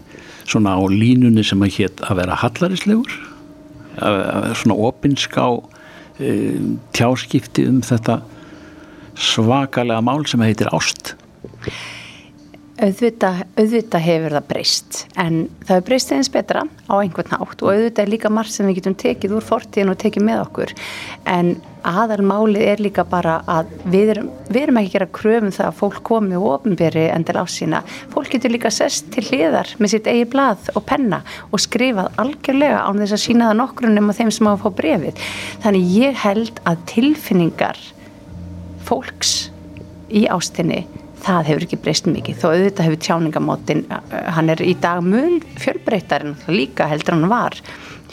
svona á línunni sem að hétt að vera hallarislegur svona opinská e, tjáskipti um þetta svakalega mál sem heitir ást Auðvita, auðvita hefur það breyst en það hefur breyst eins betra á einhvern nátt og auðvita er líka margt sem við getum tekið úr fortíðin og tekið með okkur. En aðalmálið er líka bara að við erum, við erum ekki að gera kröfum það að fólk komi og ofnberi endil á sína. Fólk getur líka sest til hliðar með sitt eigi blað og penna og skrifað algjörlega án þess að sína það nokkrunum og þeim sem á að fá brefið þannig ég held að tilfinningar fólks í ástinni það hefur ekki breyst mikið. Þó auðvitað hefur tjáningamótin hann er í dag mun fjölbreytar en líka heldur hann var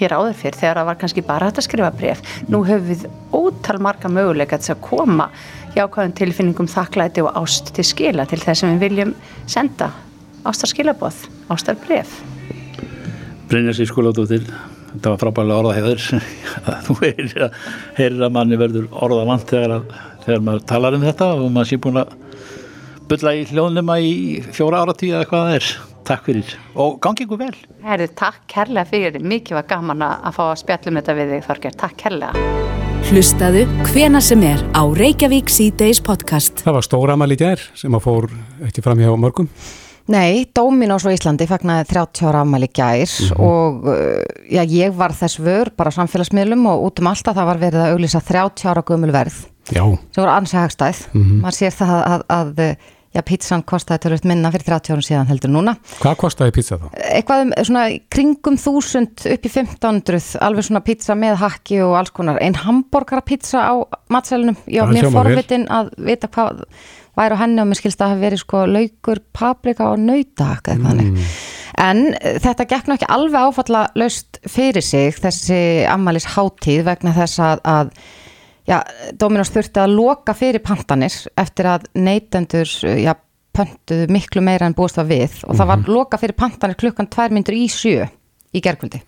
hér áður fyrr þegar það var kannski bara hægt að skrifa bref nú höfum við ótal marga möguleika til að koma jákvæðum tilfinningum þakklæti og ást til skila til þess að við viljum senda ástarskilabóð, ástarbref Brynja sér skólatóttir þetta var frábæðilega orðaheyður [laughs] þú heyrir að, heyrir að manni verður orðavant þegar, þegar maður talar um þetta og maður sé búin að bulla í hljóðnuma í fjóra áratíu eða hvað það er. Takk fyrir og gangi ykkur vel. Herðu, takk kærlega fyrir. Mikið var gaman að fá að spjallum þetta við þig Þorger. Takk kærlega. Hlustaðu hvena sem er á Reykjavík C-Days podcast. Það var stóramæli gær sem að fór ekki fram hjá mörgum. Nei, Dominós á Íslandi fagnaði 30 ára afmæli gær mm -hmm. og uh, já, ég var þess vör bara samfélagsmiðlum og út um alltaf það var verið að auglýsa 30 ára gömul verð já. sem voru ansægstæð mm -hmm. maður sér það að, að, að já, pizzan kostiði törlut minna fyrir 30 árum síðan heldur núna. Hvað kostiði pizza þá? Eitthvað um svona kringum þúsund upp í 1500, alveg svona pizza með hakki og alls konar. Einn hambúrgara pizza á matselunum. Já, mér forvitin að vita hvað væri á henni og mér skilst að það hafi verið sko laukur, paprika og nautahakka eitthvað hannig. Mm. En þetta gekk náttúrulega ekki alveg áfalla laust fyrir sig þessi ammælis hátíð vegna þess að, að já, Dominos þurfti að loka fyrir pantanir eftir að neytendur já, pöntuðu miklu meira en búist var við og mm -hmm. það var mhm. loka fyrir pantanir klukkan tvær myndur í sjö í gerðkvöldi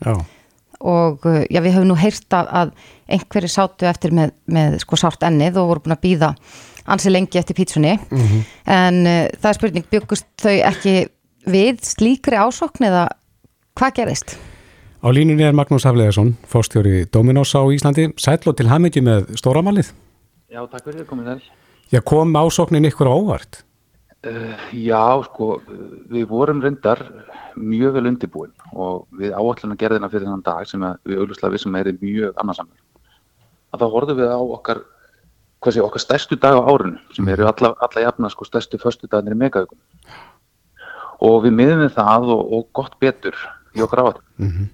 og já, við höfum nú heyrta að einhverju sátu eftir með, með sko sárt ennið og voru búin að býða ansi lengi eftir pítsunni mm -hmm. en uh, það er spurning, byggust þau ekki við slíkri ásókn eða hvað gerist? Á línunni er Magnús Hafleðarsson, fórstjóri Dominós á Íslandi. Sæll og til hamingi með stóramalið. Já, takk fyrir, komið þess. Já, kom ásóknin ykkur ávart? Uh, já, sko, við vorum reyndar mjög vel undirbúin og við áallan að gera þennan fyrir þannan dag sem við auðvitað vissum að er mjög annarsamur. Að þá horfum við á okkar, hvað sé, okkar stærstu dag á árinu sem eru alla, alla jafna sko stærstu förstu dagarnir í megaðugum. Og við miðum við það og, og gott betur í okkar áallum. Mm -hmm.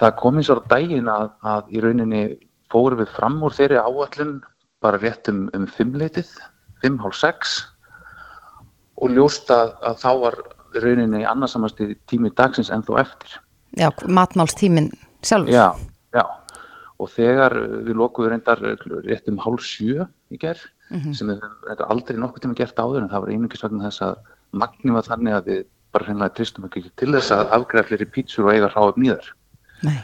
Það kom eins og daginn að, að í rauninni fórum við fram úr þeirri áallun bara rétt um, um fimmleitið, fimm hálf sex og ljóst að, að þá var rauninni annarsamasti tími dagsins en þó eftir. Já, matmálstímin sjálfur. Já, já. Og þegar við lokuðum reyndar rétt um hálf sjö í gerð, mm -hmm. sem við aldrei nokkuð tíma gert áður, en það var einungis vegna þess að magni var þannig að við bara hreinlega tristum ekki til þess að afgræða fleiri pítsur og eiga ráð upp nýðar. Nei.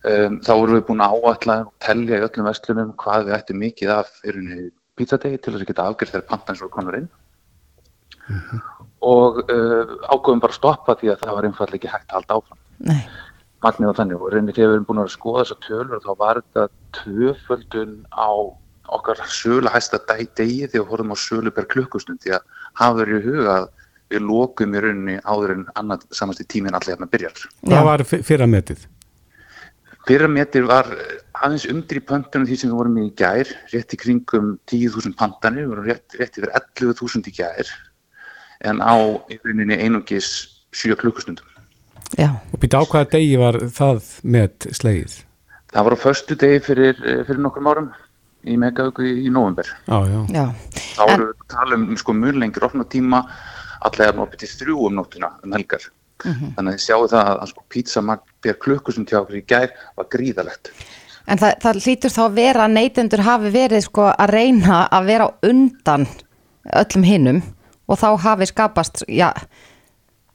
Um, þá vorum við búin að áalla og tellja í öllum vestlunum hvað við ættum mikið af fyrirni pizzadegi til þess að geta afgjörð þegar pantans voru konar inn mm -hmm. og uh, ágöfum bara að stoppa því að það var einfallega ekki hægt að halda áfram Nei. magnið og þannig og reynir þegar við erum búin að skoða þessar tölur og þá var þetta tvöföldun á okkar sölu hæsta degi þegar við horfum á sölu per klukkustund því að hafa verið í huga að við lókum í rauninni áður en annað samast í tímin allir hérna byrjar Hvað var fyrrametið? Pyrrametir var aðeins umdri pöntunum því sem við vorum í gær, rétt í kringum 10.000 pantanir, við vorum rétt, rétt yfir 11.000 í gær, en á yfirinninni einungis 7 klukkustundum. Já. Og býta á hvaða degi var það með slegið? Það var á förstu degi fyrir, fyrir nokkrum árum í megaöku í, í november. Já, já. já. Þá vorum við að tala um sko mjög lengri opna tíma, allega nú uppið til þrjú um nóttina um helgar. Mm -hmm. Þannig að þið sjáu það að sko pítsamagn per klukkusum til okkur í gær var gríðalegt. En það, það hlýtur þá að vera að neytendur hafi verið sko að reyna að vera undan öllum hinnum og þá hafi skapast, já,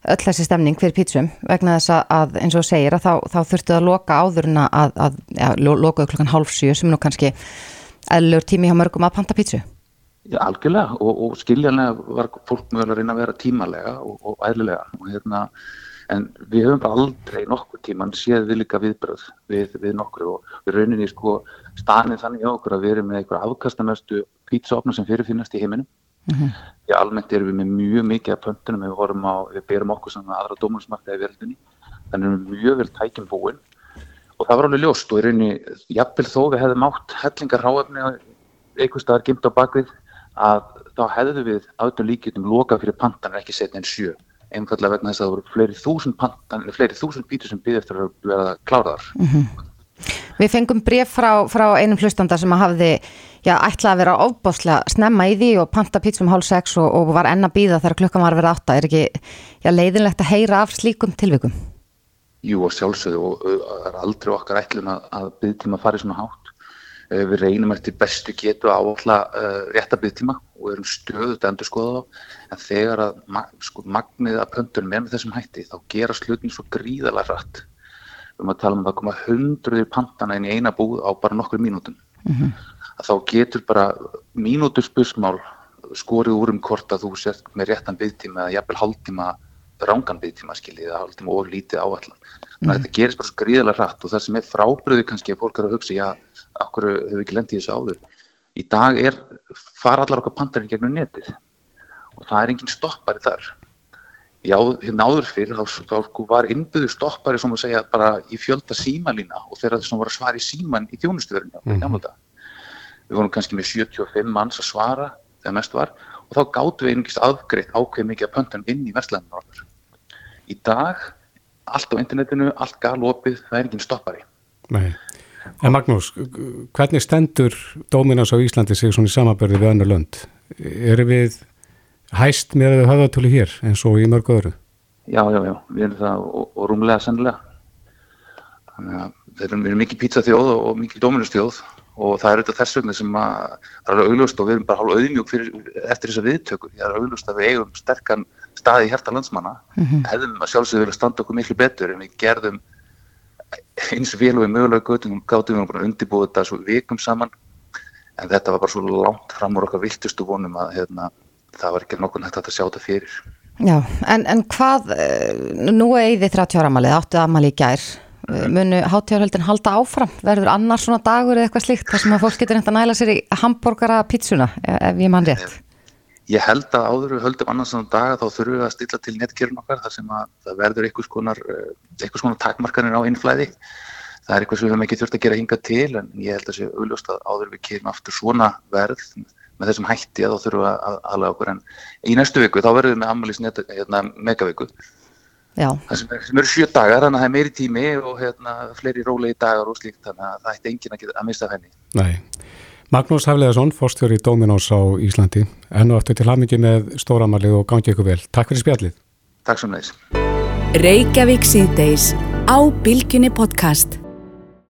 öll þessi stemning fyrir pítsum vegna þess að eins og segir að þá, þá þurftu að loka áðurina að, að já, lokaðu klukkan hálf sjö sem nú kannski eðlur tími hjá mörgum að panta pítsu. Já, algjörlega. Og, og skiljanlega var fólk mögulega að reyna að vera tímalega og, og eðlilega. Og hérna en við höfum bara aldrei nokkur tíman séð við líka viðbröð við, við nokkur og við rauninni sko stanið þannig á okkur að við erum með einhverja afkastamestu pítsaopna sem fyrirfinnast í heiminum. Mm -hmm. því almennt erum við með mjög mikið af pöntunum. Við, á, við berum okkur svona aðra dómunarsmarkaði verðinni þannig erum við mjög vel tækjum búin. Og það var alveg ljóst. Og í rauninni jafnvel þó við hefðum átt hellingar ráefni einhver staðar gimt á bakvið að þá hefðu við átum líkjöndum loka fyrir pantan ekki setja en sjö einfallega vegna þess að það voru fleiri þúsund pantan, fleiri þúsund bítur sem býði eftir að vera kláraðar. Mm -hmm. Við fengum bref frá, frá einum hlustanda sem að hafði, já, ætlaði að vera ofbáslega snemma í því og panta pítsum hálf sex og, og var enna býða þegar klukkan var að vera átta. Er ekki, já, leiðinlegt að heyra af slíkum tilvikum? Jú, og sjálfsögðu og það er aldrei okkar ætlun að, að byggtíma fari svona hátt. Við reynum eftir bestu getu að áhalla uh, rétta byggtíma og erum stöðut að endur skoða þá. En þegar að sko, magnið að pöntunum er með þessum hætti þá gera slutin svo gríðalega rætt við erum að tala um að koma hundruðir pantana inn í eina búð á bara nokkur mínútum. Mm -hmm. að þá getur bara mínútur spursmál skorið úr um hvort að þú sért með réttan byggtíma eða jafnvel hálftíma rángan byggtíma skiljið eða hálftíma og lítið áallan þannig að þetta gerist bara svo gríðalega rætt og það sem er frábriði kannski að fólk er að hugsa já, okkur hefur ekki lendið þessu áður? Í dag er fara allar okkar pantarinn gegnum netið. Og það er engin stoppari þar. Já, hérna áður fyrir þá, þá var innbyggðu stoppari sem að segja bara í fjölda símalína og þeirra þessum var að svara í síman í þjónustuverðinu mm -hmm. við vorum kannski með 75 manns að svara þegar mest var og þá gáttu við einhverjast afgreitt ákveð mikið að pöntan inn í verslæðinu okkar. Í dag, allt á internetinu allt galopið, það er engin stoppari. Nei En Magnús, hvernig stendur Dominos á Íslandi sig svona í samabörði við annar lönd? Eru við hæst með að hafa tölu hér eins og í mörgu öðru? Já, já, já, við erum það og, og rúmlega sennilega. Þannig að við erum, við erum mikið pizzaþjóð og, og mikið Dominos þjóð og það er auðvitað þess vegna sem að það er auðlust og við erum bara hálf fyrir, eftir þessa viðtökur. Það er auðlust að við eigum sterkan staði í herta landsmanna. Mm -hmm. Hefðum að sjálfsögðu vilja standa okkur miklu betur en við gerðum eins vel og við mögulega gáttum við bara undirbúið þetta svo vikum saman. En þetta var bara svo langt fram úr okkar viltustu vonum að hérna, það var ekki nokkur hægt að sjá þetta fyrir. Já, en, en hvað, eh, nú er þið 30 ára amalið, áttu amalið í gær, Eh, munu hátíðarhöldin halda áfram, verður annar svona dagur eða eitthvað slíkt þar sem að fólk getur nefnt að næla sér í hambúrgara pítsuna, ef ég mann rétt. Ég held að áður við höldum annars svona daga þá þurfum við að stilla til netkerun okkar þar sem að það verður einhvers konar, eh, einhvers konar takmarkanir á innflæði. Það er eitthvað sem við höfum ekki þurft að gera hinga til en ég held að sé auðljóst að áður við kemum aftur svona verð með þessum hætti að þá þurfum við að aðlaga okkur en í næstu viku þá verðum við með ammælís hérna, megaviku það sem, sem eru sjö dagar þannig að það er meiri tími og hérna, fleiri rólegi dagar og slíkt þannig að það ætti engin að, geta, að mista henni Nei. Magnús Hafleðarsson, fórstjóri Dominós á Íslandi enn og eftir til hamingi með stóramalið og gangi ykkur vel. Takk fyrir spjallið. Takk svo með